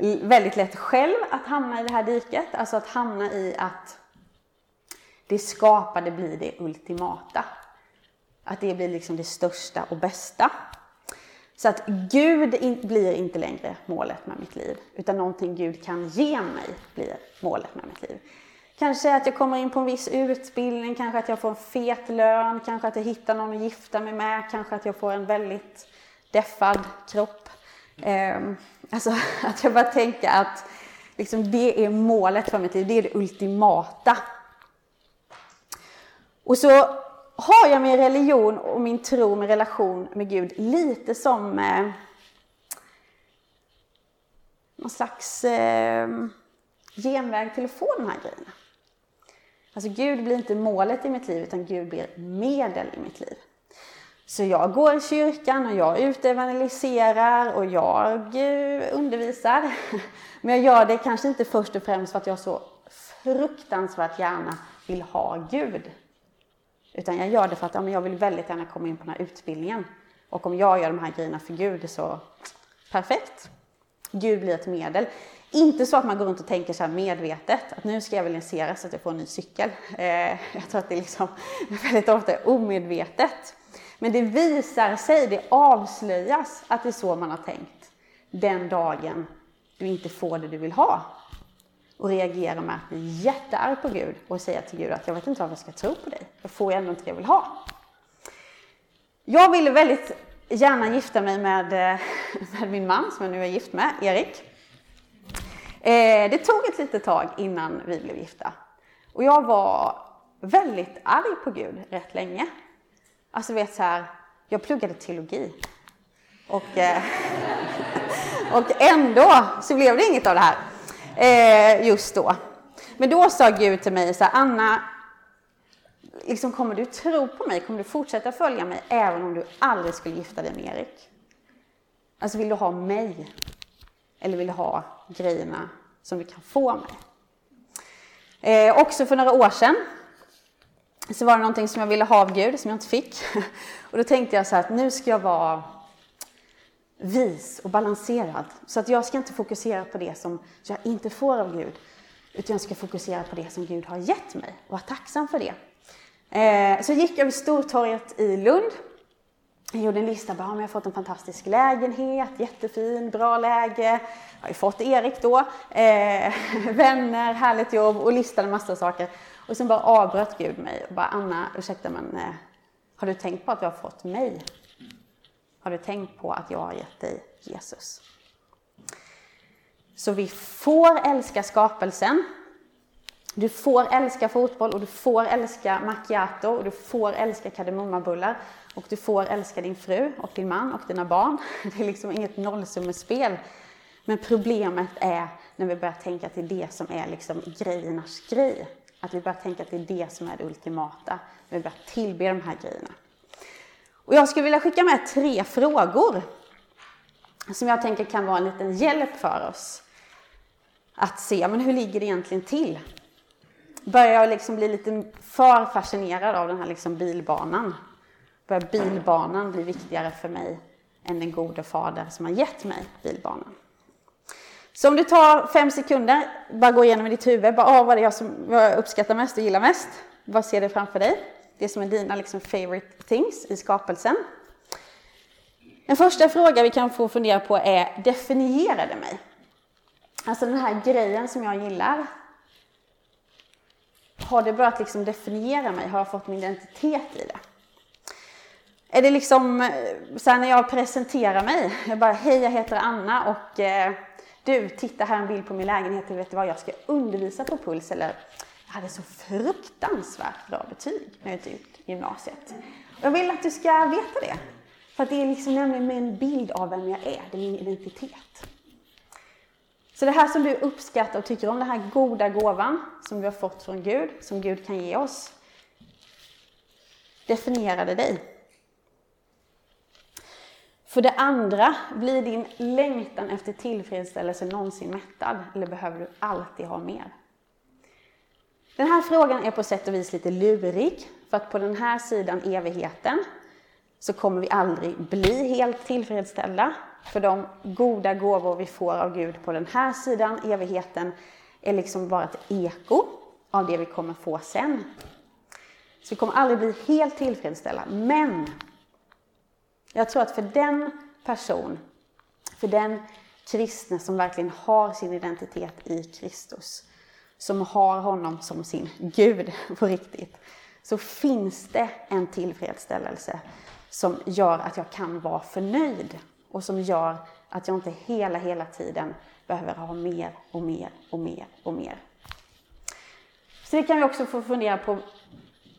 väldigt lätt själv att hamna i det här diket, alltså att hamna i att det skapade blir det ultimata. Att det blir liksom det största och bästa. Så att Gud blir inte längre målet med mitt liv, utan någonting Gud kan ge mig blir målet med mitt liv. Kanske att jag kommer in på en viss utbildning, kanske att jag får en fet lön, kanske att jag hittar någon att gifta mig med, kanske att jag får en väldigt deffad kropp. Um, alltså att jag bara tänker att liksom, det är målet för mitt liv, det är det ultimata. Och så har jag min religion och min tro, min relation med Gud lite som eh, någon slags eh, genväg till att få de här grejerna. Alltså Gud blir inte målet i mitt liv, utan Gud blir medel i mitt liv. Så jag går i kyrkan och jag utevangeliserar och jag eh, undervisar. Men jag gör det kanske inte först och främst för att jag så fruktansvärt gärna vill ha Gud. Utan jag gör det för att ja, jag vill väldigt gärna komma in på den här utbildningen. Och om jag gör de här grejerna för Gud så perfekt. Gud blir ett medel. Inte så att man går runt och tänker så här medvetet att nu ska jag evangelisera så att jag får en ny cykel. Eh, jag tror att det liksom väldigt ofta är omedvetet. Men det visar sig, det avslöjas att det är så man har tänkt den dagen du inte får det du vill ha. Och reagera med att bli jättearg på Gud och säga till Gud att jag vet inte vad jag ska tro på dig. Jag får ju ändå inte det jag vill ha. Jag ville väldigt gärna gifta mig med, eh, med min man som jag nu är gift med, Erik. Eh, det tog ett litet tag innan vi blev gifta. Och jag var väldigt arg på Gud rätt länge. Alltså vet så här, jag pluggade teologi. Och, eh, och ändå så blev det inget av det här eh, just då. Men då sa Gud till mig så här, Anna, liksom, kommer du tro på mig? Kommer du fortsätta följa mig även om du aldrig skulle gifta dig med Erik? Alltså vill du ha mig? Eller vill du ha grejerna som du kan få mig? Eh, också för några år sedan så var det någonting som jag ville ha av Gud som jag inte fick. Och då tänkte jag så här att nu ska jag vara vis och balanserad. Så att jag ska inte fokusera på det som jag inte får av Gud. Utan jag ska fokusera på det som Gud har gett mig och vara tacksam för det. Eh, så gick jag över Stortorget i Lund. Jag gjorde en lista, bara, jag har fått en fantastisk lägenhet, jättefin, bra läge. Jag har ju fått Erik då, eh, vänner, härligt jobb och listade massa saker. Och sen bara avbröt Gud mig och bara, Anna, ursäkta men eh, har du tänkt på att du har fått mig? Har du tänkt på att jag har gett dig Jesus? Så vi får älska skapelsen. Du får älska fotboll och du får älska macchiato och du får älska kardemummabullar. Och du får älska din fru och din man och dina barn. Det är liksom inget nollsummespel. Men problemet är när vi börjar tänka till det som är liksom grejernas grej. Att vi börjar tänka att det är det som är det ultimata. När Vi börjar tillbe de här grejerna. Och jag skulle vilja skicka med tre frågor som jag tänker kan vara en liten hjälp för oss att se, men hur ligger det egentligen till? Börjar jag liksom bli lite för fascinerad av den här liksom bilbanan? Börjar bilbanan bli viktigare för mig än den gode fader som har gett mig bilbanan? Så om du tar fem sekunder, bara gå igenom i ditt huvud, bara, ah, vad är det jag, som, vad jag uppskattar mest och gillar mest? Vad ser du framför dig? Det som är dina liksom, favorite things i skapelsen. En första fråga vi kan få fundera på är, definierar det mig? Alltså den här grejen som jag gillar, har det börjat liksom definiera mig? Har jag fått min identitet i det? Är det liksom eh, så när jag presenterar mig, jag bara hej jag heter Anna och eh, du, titta här en bild på min lägenhet, vet du vad, jag ska undervisa på Puls eller jag hade så fruktansvärt bra betyg när jag gick ut gymnasiet. Jag vill att du ska veta det. För att det är liksom nämligen min en bild av vem jag är, det är min identitet. Så det här som du uppskattar och tycker om, den här goda gåvan som vi har fått från Gud, som Gud kan ge oss, definierar det dig. För det andra, blir din längtan efter tillfredsställelse någonsin mättad eller behöver du alltid ha mer? Den här frågan är på sätt och vis lite lurig, för att på den här sidan evigheten så kommer vi aldrig bli helt tillfredsställda. För de goda gåvor vi får av Gud på den här sidan evigheten är liksom bara ett eko av det vi kommer få sen. Så vi kommer aldrig bli helt tillfredsställda. Men jag tror att för den person, för den kristne som verkligen har sin identitet i Kristus, som har honom som sin Gud på riktigt, så finns det en tillfredsställelse som gör att jag kan vara förnöjd och som gör att jag inte hela, hela tiden behöver ha mer och mer och mer och mer. Så det kan vi också få fundera på.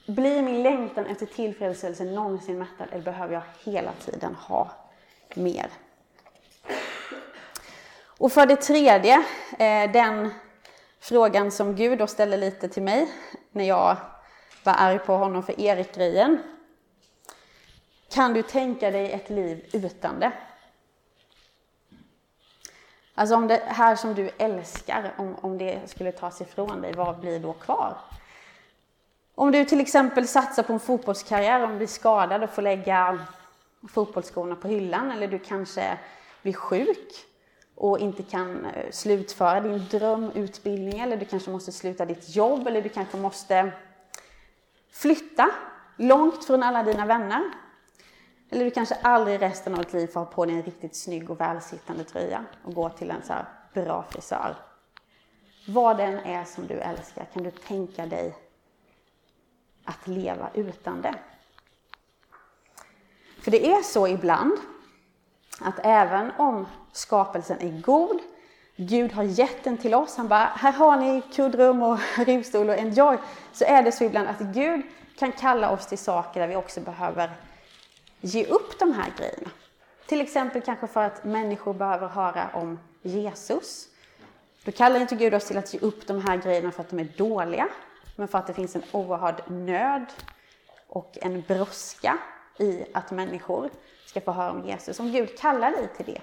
Blir min längtan efter tillfredsställelse någonsin mättad eller behöver jag hela tiden ha mer? Och för det tredje, eh, den frågan som Gud då ställde lite till mig när jag var arg på honom för Erik-grejen. Kan du tänka dig ett liv utan det? Alltså om det här som du älskar, om, om det skulle tas ifrån dig, vad blir då kvar? Om du till exempel satsar på en fotbollskarriär, om du blir skadad och får lägga fotbollsskorna på hyllan, eller du kanske blir sjuk och inte kan eh, slutföra din drömutbildning, eller du kanske måste sluta ditt jobb, eller du kanske måste flytta långt från alla dina vänner. Eller du kanske aldrig resten av ditt liv får ha på dig en riktigt snygg och välsittande tröja och gå till en så här bra frisör. Vad den är som du älskar, kan du tänka dig att leva utan det? För det är så ibland att även om skapelsen är god, Gud har gett den till oss, han bara, här har ni kuddrum och rivstol och enjoy, så är det så ibland att Gud kan kalla oss till saker där vi också behöver ge upp de här grejerna. Till exempel kanske för att människor behöver höra om Jesus. Då kallar inte Gud oss till att ge upp de här grejerna för att de är dåliga, men för att det finns en oerhörd nöd och en brådska i att människor ska få höra om Jesus. Om Gud kallar dig till det,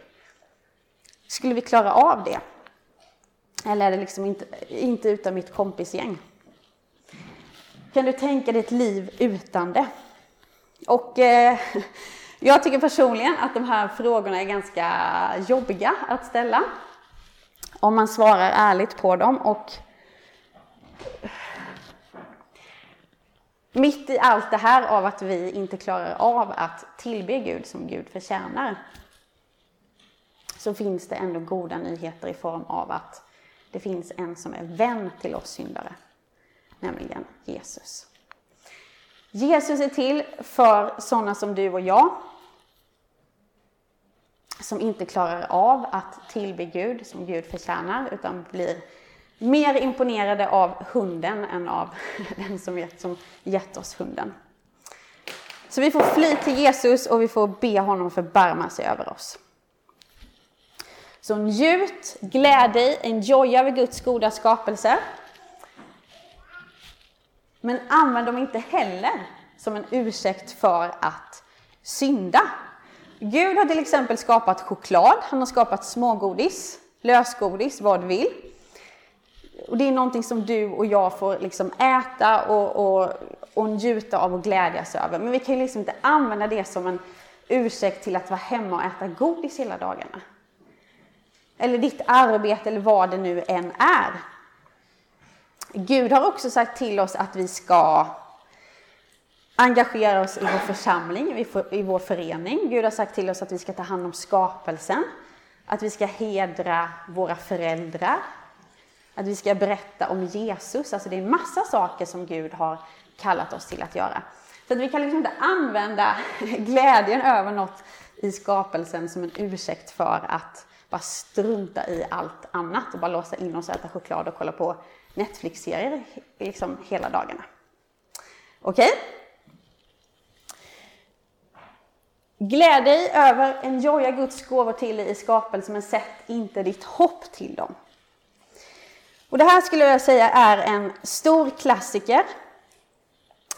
skulle vi klara av det? Eller är det liksom inte, inte utan mitt kompisgäng? Kan du tänka dig ett liv utan det? Och eh, jag tycker personligen att de här frågorna är ganska jobbiga att ställa. Om man svarar ärligt på dem och mitt i allt det här av att vi inte klarar av att tillbe Gud som Gud förtjänar så finns det ändå goda nyheter i form av att det finns en som är vän till oss syndare, nämligen Jesus. Jesus är till för sådana som du och jag, som inte klarar av att tillbe Gud som Gud förtjänar, utan blir mer imponerade av hunden än av den som gett, som gett oss hunden. Så vi får fly till Jesus och vi får be honom förbarma sig över oss. Så njut, gläd dig, enjoya över Guds goda skapelse. Men använd dem inte heller som en ursäkt för att synda. Gud har till exempel skapat choklad, han har skapat smågodis, lösgodis, vad du vill. Och det är någonting som du och jag får liksom äta och, och, och njuta av och glädjas över. Men vi kan ju liksom inte använda det som en ursäkt till att vara hemma och äta godis hela dagarna. Eller ditt arbete eller vad det nu än är. Gud har också sagt till oss att vi ska engagera oss i vår församling, i vår förening. Gud har sagt till oss att vi ska ta hand om skapelsen, att vi ska hedra våra föräldrar, att vi ska berätta om Jesus. Alltså det är massa saker som Gud har kallat oss till att göra. Så att vi kan liksom inte använda glädjen över något i skapelsen som en ursäkt för att bara strunta i allt annat och bara låsa in oss och äta choklad och kolla på Netflix-serier liksom hela dagarna. Okej? Okay? Gläd dig över, enjoya Guds gåvor till dig i skapelsen, men sätt inte ditt hopp till dem. Och det här skulle jag säga är en stor klassiker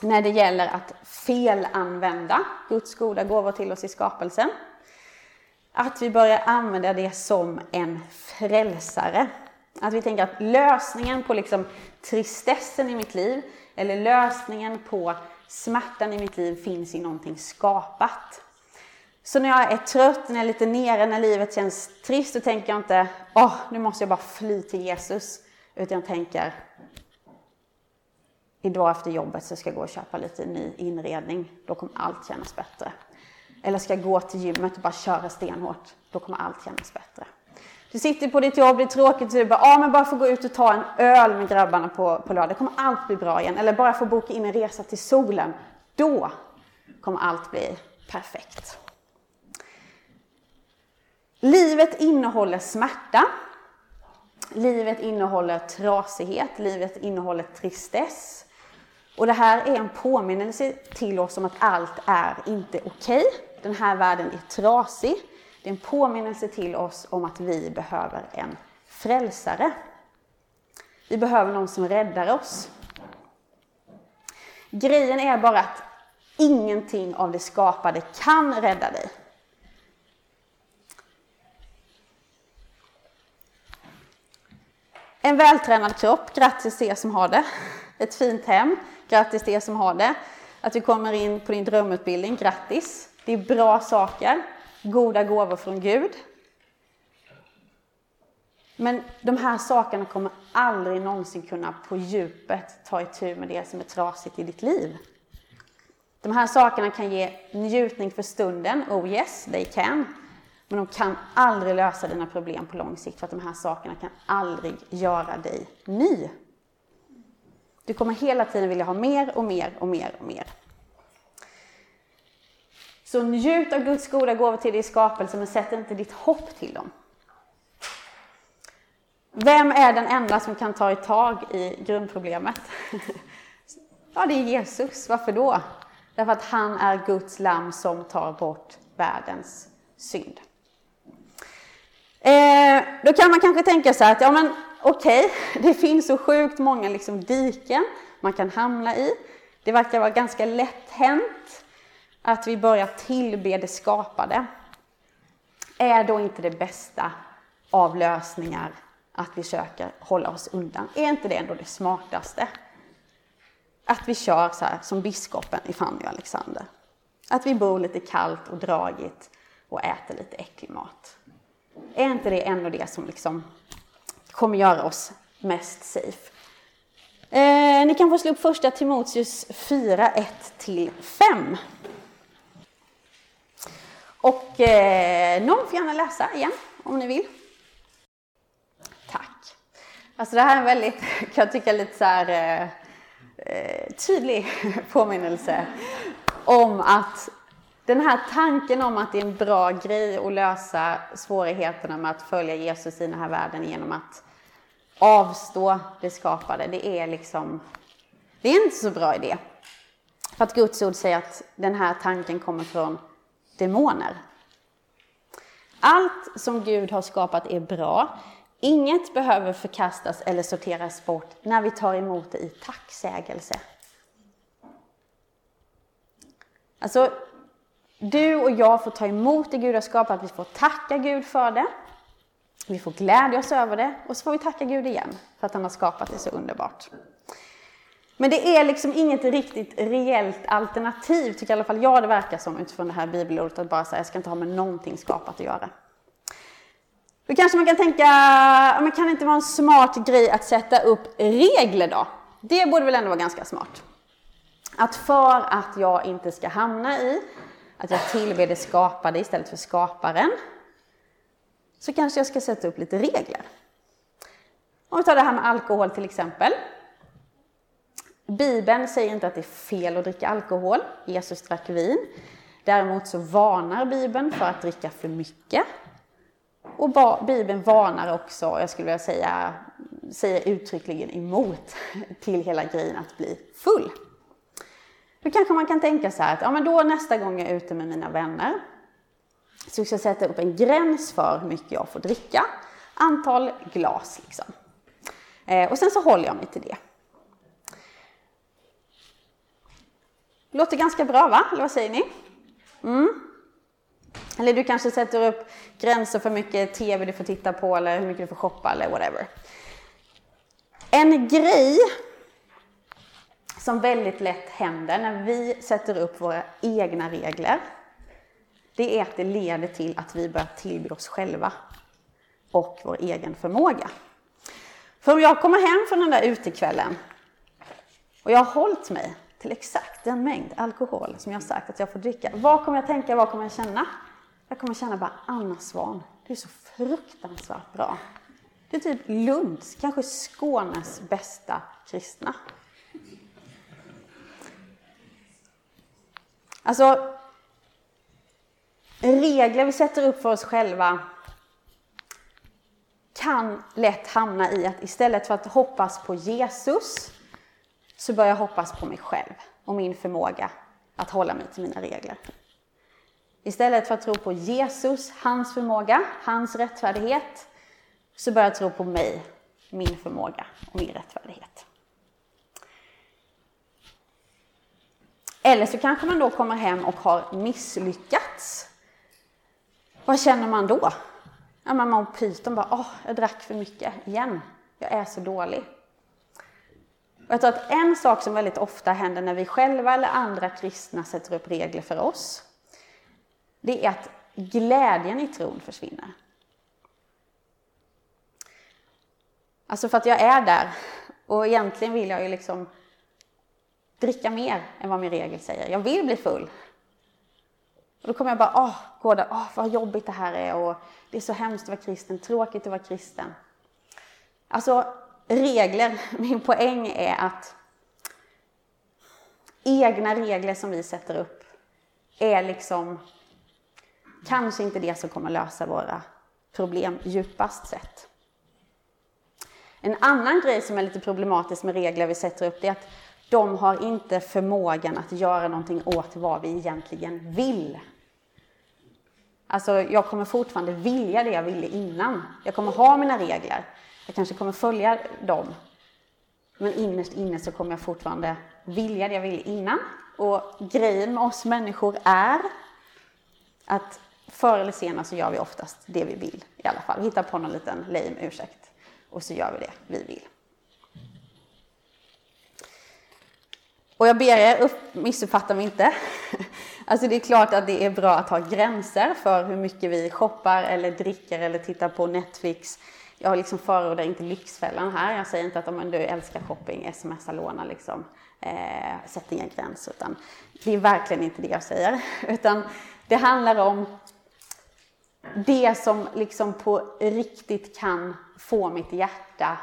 när det gäller att felanvända Guds goda gåvor till oss i skapelsen. Att vi börjar använda det som en frälsare. Att vi tänker att lösningen på liksom tristessen i mitt liv, eller lösningen på smärtan i mitt liv finns i någonting skapat. Så när jag är trött, när jag är lite nere, när livet känns trist, så tänker jag inte åh, oh, nu måste jag bara fly till Jesus. Utan jag tänker idag efter jobbet så ska jag gå och köpa lite ny inredning. Då kommer allt kännas bättre. Eller ska jag gå till gymmet och bara köra stenhårt. Då kommer allt kännas bättre. Du sitter på ditt jobb, det är tråkigt, så du bara, ah, men bara få gå ut och ta en öl med grabbarna på, på lördag, kommer allt bli bra igen. Eller bara få boka in en resa till solen. Då kommer allt bli perfekt. Livet innehåller smärta. Livet innehåller trasighet, livet innehåller tristess. Och det här är en påminnelse till oss om att allt är inte okej. Okay. Den här världen är trasig. Det är en påminnelse till oss om att vi behöver en frälsare. Vi behöver någon som räddar oss. Grejen är bara att ingenting av det skapade kan rädda dig. En vältränad kropp, grattis till er som har det. Ett fint hem, grattis till er som har det. Att du kommer in på din drömutbildning, grattis. Det är bra saker, goda gåvor från Gud. Men de här sakerna kommer aldrig någonsin kunna på djupet ta itu med det som är trasigt i ditt liv. De här sakerna kan ge njutning för stunden, oh yes, they can. Men de kan aldrig lösa dina problem på lång sikt för att de här sakerna kan aldrig göra dig ny. Du kommer hela tiden vilja ha mer och mer och mer och mer. Så njut av Guds goda gåvor till dig i skapelsen men sätt inte ditt hopp till dem. Vem är den enda som kan ta tag i grundproblemet? Ja, det är Jesus. Varför då? Därför att han är Guds lamm som tar bort världens synd. Eh, då kan man kanske tänka sig att, ja men okej, okay, det finns så sjukt många liksom diken man kan hamna i. Det verkar vara ganska lätt hänt att vi börjar tillbe det skapade. Är då inte det bästa av lösningar att vi söker hålla oss undan? Är inte det ändå det smartaste? Att vi kör så här som biskopen i Fanny och Alexander. Att vi bor lite kallt och dragigt och äter lite äcklig mat. Är inte det ändå det som liksom kommer göra oss mest safe? Eh, ni kan få slå upp första Timoteus 4, 1-5. Och eh, någon får gärna läsa igen om ni vill. Tack. Alltså det här är en väldigt, kan jag tycka, lite så här, eh, eh tydlig påminnelse om att den här tanken om att det är en bra grej att lösa svårigheterna med att följa Jesus i den här världen genom att avstå det skapade, det är liksom, det är inte så bra idé. För att Guds ord säger att den här tanken kommer från demoner. Allt som Gud har skapat är bra. Inget behöver förkastas eller sorteras bort när vi tar emot det i tacksägelse. Alltså, du och jag får ta emot det Gud har skapat, vi får tacka Gud för det. Vi får glädja oss över det och så får vi tacka Gud igen för att han har skapat det så underbart. Men det är liksom inget riktigt reellt alternativ, tycker i alla fall jag det verkar som utifrån det här bibelordet, att bara säga jag ska inte ha med någonting skapat att göra. Då kanske man kan tänka, men kan det inte vara en smart grej att sätta upp regler då? Det borde väl ändå vara ganska smart. Att för att jag inte ska hamna i att jag tillber det skapade istället för skaparen, så kanske jag ska sätta upp lite regler. Om vi tar det här med alkohol till exempel. Bibeln säger inte att det är fel att dricka alkohol. Jesus drack vin. Däremot så varnar Bibeln för att dricka för mycket. Och Bibeln varnar också, jag skulle vilja säga, säger uttryckligen emot till hela grejen att bli full. Då kanske man kan tänka så här att ja, men då nästa gång jag är ute med mina vänner så ska jag sätta upp en gräns för hur mycket jag får dricka. Antal glas liksom. Eh, och sen så håller jag mig till det. Låter ganska bra va? Eller vad säger ni? Mm. Eller du kanske sätter upp gränser för hur mycket TV du får titta på eller hur mycket du får shoppa eller whatever. En grej som väldigt lätt händer när vi sätter upp våra egna regler, det är att det leder till att vi börjar tillbe oss själva och vår egen förmåga. För om jag kommer hem från den där utekvällen och jag har hållit mig till exakt den mängd alkohol som jag sagt att jag får dricka, vad kommer jag tänka, vad kommer jag känna? Jag kommer känna bara, Anna Svan, du är så fruktansvärt bra. Du är typ Lunds, kanske Skånes bästa kristna. Alltså, regler vi sätter upp för oss själva kan lätt hamna i att istället för att hoppas på Jesus så börjar jag hoppas på mig själv och min förmåga att hålla mig till mina regler. Istället för att tro på Jesus, hans förmåga, hans rättfärdighet, så börjar jag tro på mig, min förmåga och min rättfärdighet. Eller så kanske man då kommer hem och har misslyckats. Vad känner man då? Ja, man mår pyton bara, åh, jag drack för mycket igen. Jag är så dålig. Och jag tror att en sak som väldigt ofta händer när vi själva eller andra kristna sätter upp regler för oss, det är att glädjen i tron försvinner. Alltså för att jag är där och egentligen vill jag ju liksom dricka mer än vad min regel säger. Jag vill bli full. Och då kommer jag bara, åh, gå där, åh, vad jobbigt det här är och det är så hemskt att vara kristen, tråkigt att vara kristen. Alltså, regler, min poäng är att egna regler som vi sätter upp är liksom kanske inte det som kommer lösa våra problem djupast sett. En annan grej som är lite problematisk med regler vi sätter upp det är att de har inte förmågan att göra någonting åt vad vi egentligen vill. Alltså, jag kommer fortfarande vilja det jag ville innan. Jag kommer ha mina regler. Jag kanske kommer följa dem. Men innerst inne så kommer jag fortfarande vilja det jag ville innan. Och grejen med oss människor är att förr eller senare så gör vi oftast det vi vill i alla fall. Vi hittar på någon liten lame ursäkt och så gör vi det vi vill. Och jag ber er, missuppfatta mig inte. Alltså det är klart att det är bra att ha gränser för hur mycket vi shoppar eller dricker eller tittar på Netflix. Jag liksom förordar inte Lyxfällan här. Jag säger inte att om du älskar shopping, smsa, låna liksom. Eh, sätt inga gränser. Utan det är verkligen inte det jag säger. Utan det handlar om det som liksom på riktigt kan få mitt hjärta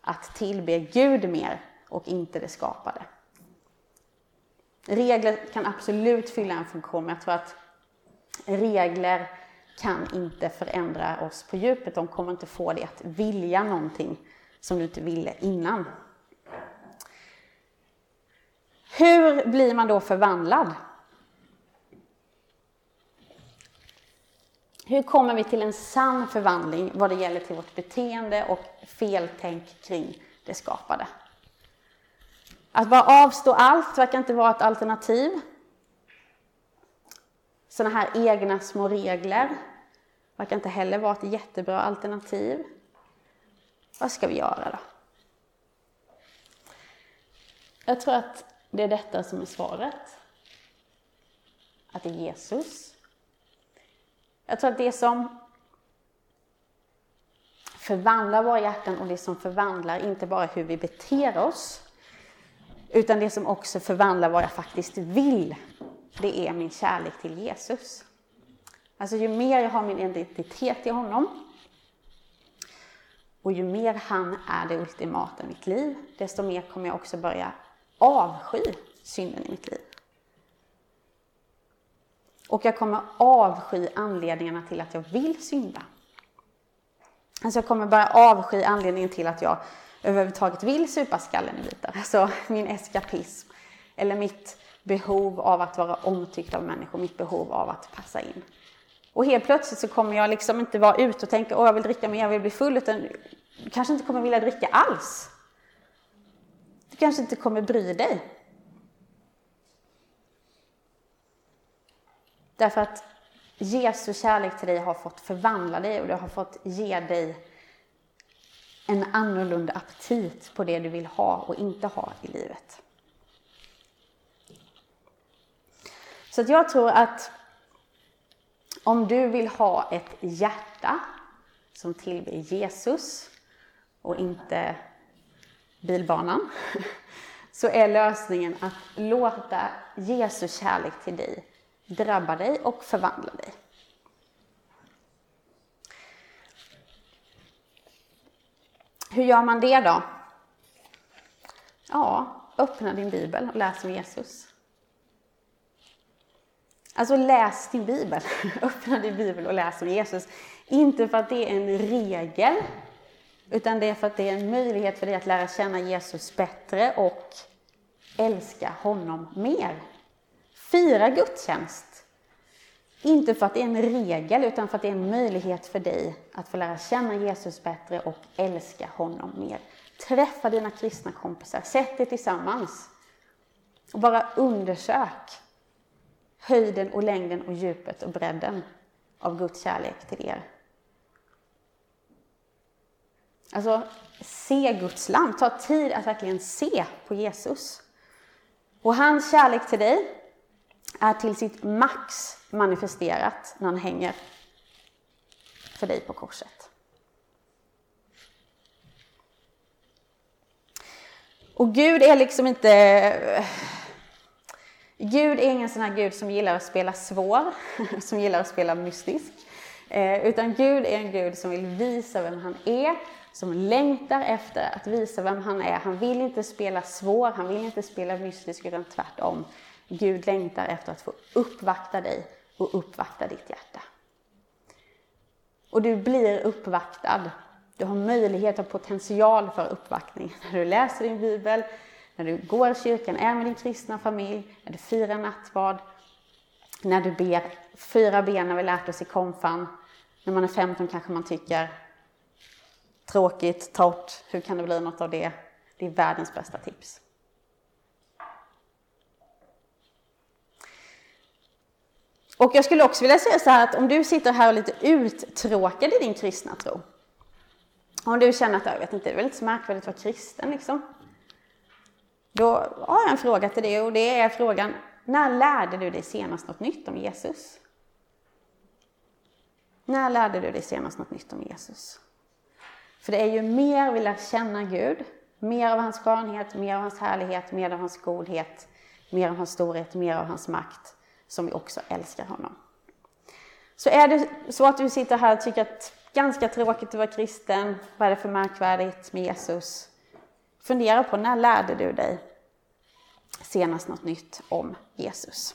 att tillbe Gud mer och inte det skapade. Regler kan absolut fylla en funktion, men jag tror att regler kan inte förändra oss på djupet. De kommer inte få dig att vilja någonting som du inte ville innan. Hur blir man då förvandlad? Hur kommer vi till en sann förvandling vad det gäller till vårt beteende och feltänk kring det skapade? Att bara avstå allt verkar inte vara ett alternativ. Sådana här egna små regler verkar inte heller vara ett jättebra alternativ. Vad ska vi göra då? Jag tror att det är detta som är svaret. Att det är Jesus. Jag tror att det som förvandlar våra hjärtan och det som förvandlar inte bara hur vi beter oss, utan det som också förvandlar vad jag faktiskt vill, det är min kärlek till Jesus. Alltså ju mer jag har min identitet i honom, och ju mer han är det ultimata i mitt liv, desto mer kommer jag också börja avsky synden i mitt liv. Och jag kommer avsky anledningarna till att jag vill synda. Alltså jag kommer börja avsky anledningen till att jag överhuvudtaget vill supa skallen i bitar. Alltså min eskapism. Eller mitt behov av att vara omtyckt av människor, mitt behov av att passa in. Och helt plötsligt så kommer jag liksom inte vara ute och tänka att jag vill dricka mer, jag vill bli full, utan du kanske inte kommer vilja dricka alls. Du kanske inte kommer bry dig. Därför att Jesu kärlek till dig har fått förvandla dig och det har fått ge dig en annorlunda aptit på det du vill ha och inte ha i livet. Så att jag tror att om du vill ha ett hjärta som tillber Jesus och inte bilbanan, så är lösningen att låta Jesu kärlek till dig drabba dig och förvandla dig. Hur gör man det då? Ja, öppna din bibel och läs om Jesus. Alltså läs din bibel. Öppna din bibel och läs om Jesus. Inte för att det är en regel, utan det är för att det är en möjlighet för dig att lära känna Jesus bättre och älska honom mer. Fira gudstjänst. Inte för att det är en regel, utan för att det är en möjlighet för dig att få lära känna Jesus bättre och älska honom mer. Träffa dina kristna kompisar, sätt er tillsammans och bara undersök höjden och längden och djupet och bredden av Guds kärlek till er. Alltså, se Guds lam. Ta tid att verkligen se på Jesus. Och hans kärlek till dig är till sitt max manifesterat när han hänger för dig på korset. Och Gud är liksom inte... Gud är ingen sån här Gud som gillar att spela svår, som gillar att spela mystisk. Eh, utan Gud är en Gud som vill visa vem han är, som längtar efter att visa vem han är. Han vill inte spela svår, han vill inte spela mystisk, utan tvärtom. Gud längtar efter att få uppvakta dig och uppvakta ditt hjärta. Och du blir uppvaktad. Du har möjlighet och potential för uppvaktning när du läser din bibel, när du går i kyrkan, är med din kristna familj, när du firar nattvard, när du ber fyra ben har vi lärt oss i konfan. När man är 15 kanske man tycker tråkigt, torrt, hur kan det bli något av det? Det är världens bästa tips. Och jag skulle också vilja säga så här att om du sitter här och är lite uttråkad i din kristna tro. Om du känner att jag vet inte, det är väl inte så märkvärdigt att vara kristen liksom. Då har jag en fråga till dig och det är frågan, när lärde du dig senast något nytt om Jesus? När lärde du dig senast något nytt om Jesus? För det är ju mer vi lär känna Gud, mer av hans skönhet, mer av hans härlighet, mer av hans godhet, mer av hans storhet, mer av hans makt, som vi också älskar honom. Så är det så att du sitter här och tycker att ganska tråkigt att vara kristen, vad är det för märkvärdigt med Jesus? Fundera på när lärde du dig senast något nytt om Jesus?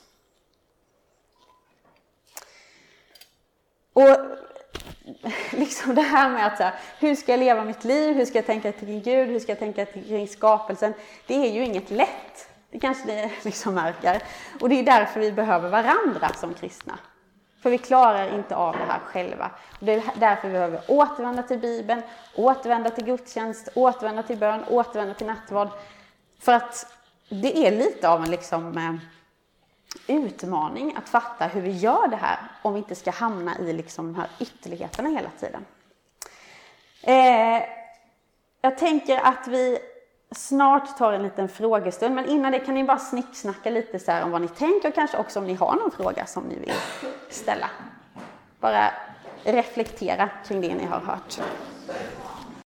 Och liksom det här med att så här, hur ska jag leva mitt liv, hur ska jag tänka kring Gud, hur ska jag tänka kring skapelsen? Det är ju inget lätt. Det kanske ni liksom märker. Och det är därför vi behöver varandra som kristna. För vi klarar inte av det här själva. Och det är därför vi behöver återvända till Bibeln, återvända till gudstjänst, återvända till bön, återvända till nattvard. För att det är lite av en liksom, eh, utmaning att fatta hur vi gör det här om vi inte ska hamna i liksom de här ytterligheterna hela tiden. Eh, jag tänker att vi snart tar en liten frågestund, men innan det kan ni bara snicksnacka lite så om vad ni tänker och kanske också om ni har någon fråga som ni vill ställa. Bara reflektera kring det ni har hört.